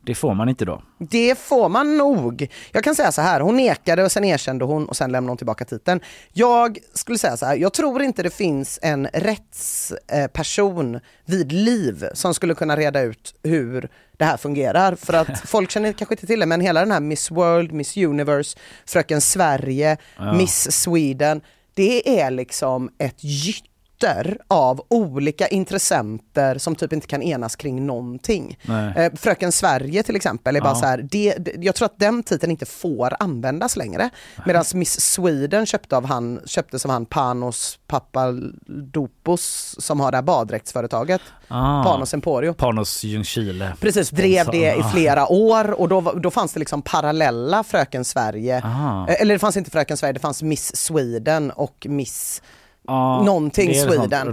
Det får man inte då. Det får man nog. Jag kan säga så här, hon nekade och sen erkände hon och sen lämnade hon tillbaka titeln. Jag skulle säga så här, jag tror inte det finns en rättsperson vid liv som skulle kunna reda ut hur det här fungerar. För att (laughs) folk känner kanske inte till det, men hela den här Miss World, Miss Universe, Fröken Sverige, Ja. Miss Sweden, det är liksom ett gytter av olika intressenter som typ inte kan enas kring någonting. Eh, Fröken Sverige till exempel är bara Ja. så här, det, det, jag tror att den titeln inte får användas längre. Medan Miss Sweden köpte av han, köptes av han Panos Papadopoulos som har det här baddräktsföretaget. Ah. Panos Emporio. Panos Ljungskile. Precis, drev det i Ah. flera år och då, då fanns det liksom parallella Fröken Sverige. Ah. Eh, Eller det fanns inte Fröken Sverige, det fanns Miss Sweden och Miss Ja, någonting Sweden.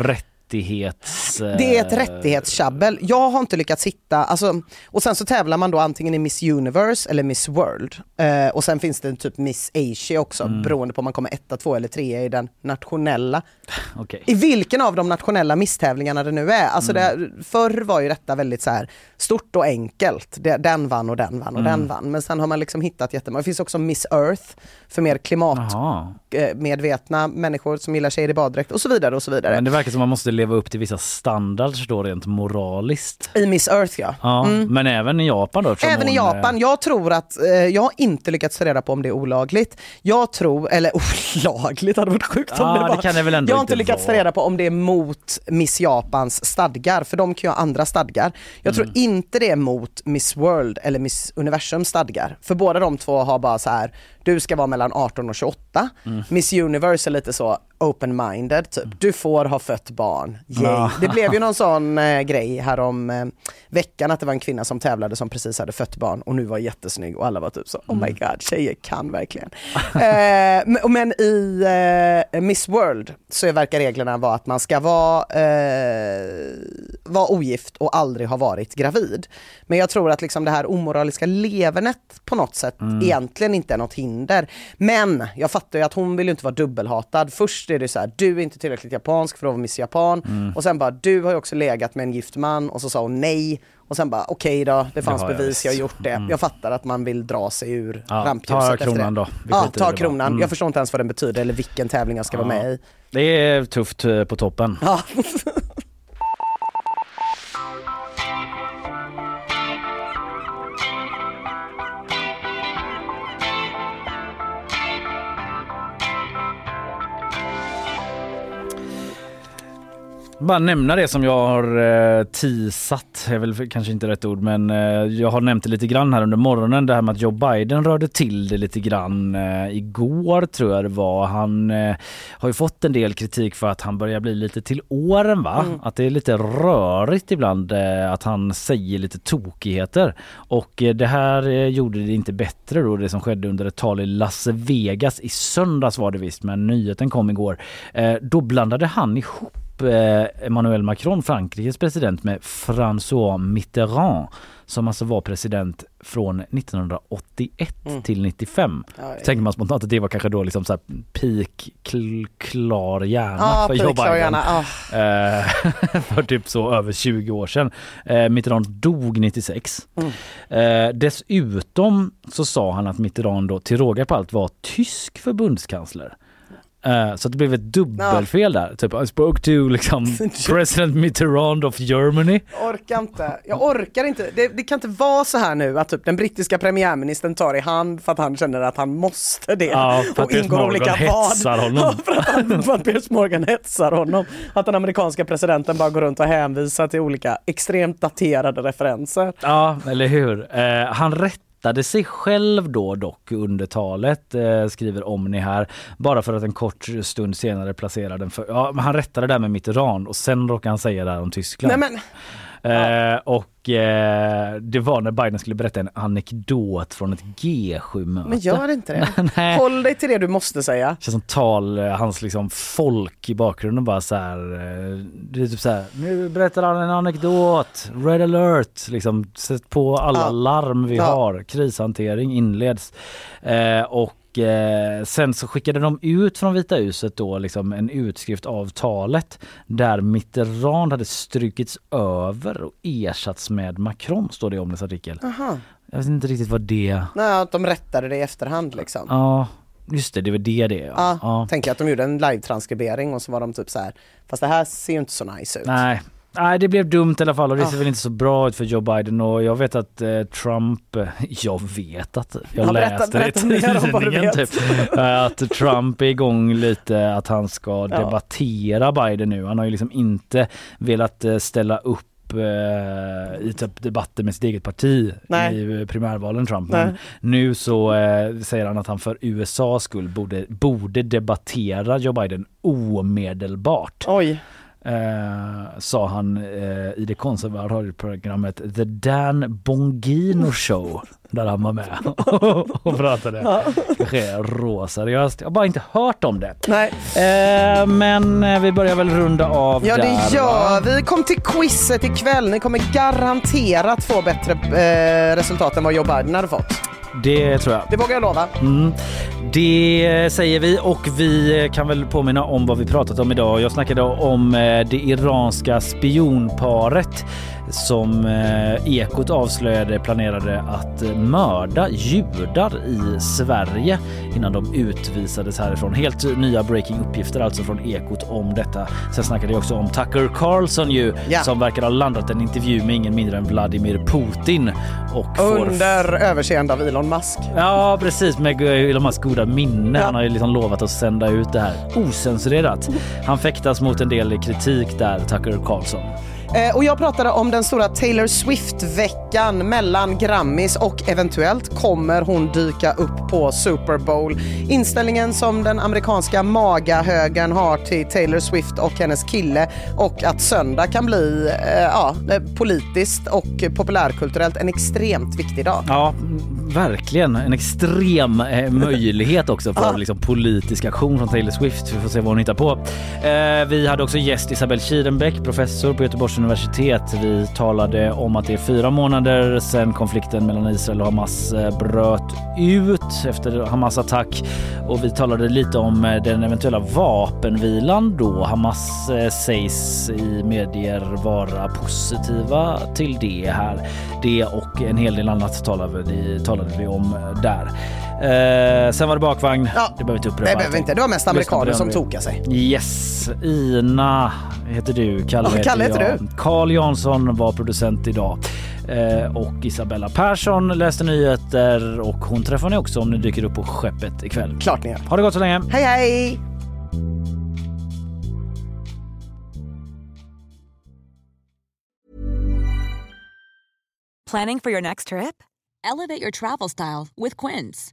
Rättighets... eh, Det är ett rättighetstjabbel. Jag har inte lyckats hitta, alltså, och sen så tävlar man då antingen i Miss Universe eller Miss World. Eh, och sen finns det en typ Miss Asia också Mm. beroende på om man kommer etta, två eller trea i den nationella. (laughs) Okej. I vilken av de nationella misstävlingarna det nu är. Alltså Mm. det, förr var ju detta väldigt så här stort och enkelt. Det, den vann och den vann och Mm. den vann. Men sen har man liksom hittat jättemånga. Det finns också Miss Earth för mer klimatmedvetna människor som gillar tjejer i baddräkt och så vidare och så vidare. Men det verkar som man måste leva upp till vissa standards då rent moraliskt. I Miss Earth ja. Ja, Mm. men även i Japan då? Även i eh, Japan. Jag tror att, eh, jag har inte lyckats ta reda på om det är olagligt. Jag tror, eller (laughs) olagligt hade varit sjukt om Ja, det var. det kan det väl ändå jag har inte lyckats ta reda på om det är mot Miss Japans stadgar, för de kan ju ha andra stadgar. Jag Mm. tror inte det är mot Miss World eller Miss Universums stadgar. För båda de två har bara så här, du ska vara mellan 18 och 28. Mm. Miss Universe är lite så open-minded, typ. Du får ha fött barn. Ja. Det blev ju (laughs) någon sån eh, grej här om eh, veckan att det var en kvinna som tävlade som precis hade fött barn och nu var jättesnygg och alla var typ så oh my god, tjejer kan verkligen. (laughs) eh, men, men i eh, Miss World så verkar reglerna vara att man ska vara, eh, vara ogift och aldrig ha varit gravid. Men jag tror att liksom det här omoraliska levernet på något sätt Mm. egentligen inte är något hinder. Men jag fattar ju att hon vill ju inte vara dubbelhatad. Först är det så här, du är inte tillräckligt japansk för att vara Miss Japan. Mm. Och sen bara, du har ju också legat med en gift man. Och så sa hon nej. Och sen bara, okej då, det fanns jag bevis, jag har gjort det. Mm. Jag fattar att man vill dra sig ur Ja, rampljuset. ta kronan då. Ja, ta kronan. Mm. Jag förstår inte ens vad den betyder eller vilken tävling jag ska vara Ja. med i. Det är tufft eh, på toppen. Ja. (laughs) Bara nämna det som jag har eh, teasat, är väl kanske inte rätt ord, men eh, jag har nämnt det lite grann här under morgonen, det här med att Joe Biden rörde till det lite grann eh, igår tror jag det var. Han eh, har ju fått en del kritik för att han börjar bli lite till åren va? Mm. Att det är lite rörigt ibland att han säger lite tokigheter. Och det här gjorde det inte bättre då, det som skedde under ett tal i Las Vegas i söndags var det visst, men nyheten kom igår. Då blandade han ihop eh, Emmanuel Macron, Frankrikes president, med François Mitterrand som alltså var president från 1981 Mm. till 95. Ja, ja. Tänker man spontant att det var kanske då liksom så här peak kl- klar hjärna Ja, för Joe Biden. ah. (laughs) För typ så över 20 år sedan. Eh, Mitterrand dog 96. Mm. Eh, dessutom så sa han att Mitterrand då till råga på allt var tysk förbundskansler. Eh, så det blev ett dubbelfel där. Typ I spoke to liksom (laughs) president Mitterrand of Germany. Jag orkar inte. Jag orkar inte. Det, det kan inte vara så här nu att typ den brittiska premiärministern tar i hand för att han känner att han måste det. Ja, för att och Piers ingår Morgan olika hetsar vad. honom. För att, han, för att Piers Morgan hetsar honom. Att den amerikanska presidenten bara går runt och hänvisar till olika extremt daterade referenser. Ja, eller hur. Eh, han rättade sig själv då dock under talet, eh, skriver Omni här, bara för att en kort stund senare placera den för... Ja, men han rättade det där med Mitterrand och sen råkade han säga det här om Tyskland. Nej men, Eh, och eh, det var när Biden skulle berätta en anekdot från ett G7-möte. men gör inte det. (laughs) Nej. Håll dig till det du måste säga. Det känns som tal, eh, hans liksom folk i bakgrunden bara så här. eh, Det är typ så här, nu berättar han en anekdot, red alert, liksom sätt på alla Ja. larm vi Ja. har, krishantering inleds. Eh, och eh, sen så skickade de ut från Vita huset då liksom en utskrift av talet där Mitterrand hade strukits över och ersatts med Macron står det i Omnis artikel. Aha. Jag vet inte riktigt vad det... Nej, att de rättade det i efterhand liksom. Ja, just det, det var det det är, Ja, ja. tänker att de gjorde en live-transkribering och så var de typ så här. fast det här ser ju inte så nice ut. Nej. Nej det blev dumt i alla fall och det ser Ah. väl inte så bra ut för Joe Biden och jag vet att eh, Trump, eh, jag vet att, jag Ja, berätta- läste det i tidningen typ, eh, att Trump är igång lite att han ska Ja. debattera Biden nu. Han har ju liksom inte velat eh, ställa upp i typ debatter med sitt eget parti Nej. i primärvalen Trump. Nej. Men nu så eh, säger han att han för USAs skull borde, borde debattera Joe Biden omedelbart. Oj. Eh, sa han eh, i det konservativa radioprogrammet The Dan Bongino Show där han var med och pratade. Ja. Kanske råseriöst. Jag har bara inte hört om det. Nej. Eh, men eh, vi börjar väl runda av Ja där. det gör vi. Kom till quizet ikväll. Ni kommer garanterat få bättre eh, resultat än vad Joe Biden hade fått. Det tror jag. Det vågar jag lova. Mm. Det säger vi och vi kan väl påminna om vad vi pratat om idag. Jag snackade om eh, det iranska spionparet som eh, Ekot avslöjade planerade att eh, mörda judar i Sverige innan de utvisades härifrån. Helt nya breaking uppgifter alltså från Ekot om detta. Sen snackade jag också om Tucker Carlson ju Ja. som verkar ha landat en intervju med ingen mindre än Vladimir Putin och får Under överseende av Elon Musk. Ja precis med Elon Musks goda minne. Han har ju liksom lovat att sända ut det här osensurerat. Han fäktas mot en del kritik där, Tucker Carlson. Eh, och jag pratade om den stora Taylor Swift-veckan mellan Grammis och eventuellt kommer hon dyka upp på Super Bowl. Inställningen som den amerikanska magahögern har till Taylor Swift och hennes kille och att söndag kan bli eh, ja, politiskt och populärkulturellt en extremt viktig dag. Ja, verkligen. En extrem eh, möjlighet också för (laughs) liksom, politisk aktion från Taylor Swift. Vi får se vad hon hittar på. Eh, vi hade också gäst Isabelle Kirenbäck, professor på Göteborgs universitet. Vi talade om att det är fyra månader sedan konflikten mellan Israel och Hamas eh, bröt ut efter Hamas attack och vi talade lite om eh, den eventuella vapenvilan då. Hamas eh, sägs i medier vara positiva till det här. Det och en hel del annat talade vi, talade vi om där. Eh, sen var det bakvagn. det behöver vi inte upprepa. det behöver vi inte. Det var mest amerikaner som om du- tokade sig. Yes, Ina heter du, Kalle, Ja, Kalle heter jag. Carl Jansson var producent idag. Eh, och Isabella Persson läste nyheter och hon träffar ni också om ni dyker upp på skeppet ikväll. Klart ni gör. Ha det gott så länge. Hej hej! Planning for your next trip? Elevate your travel style with Quince.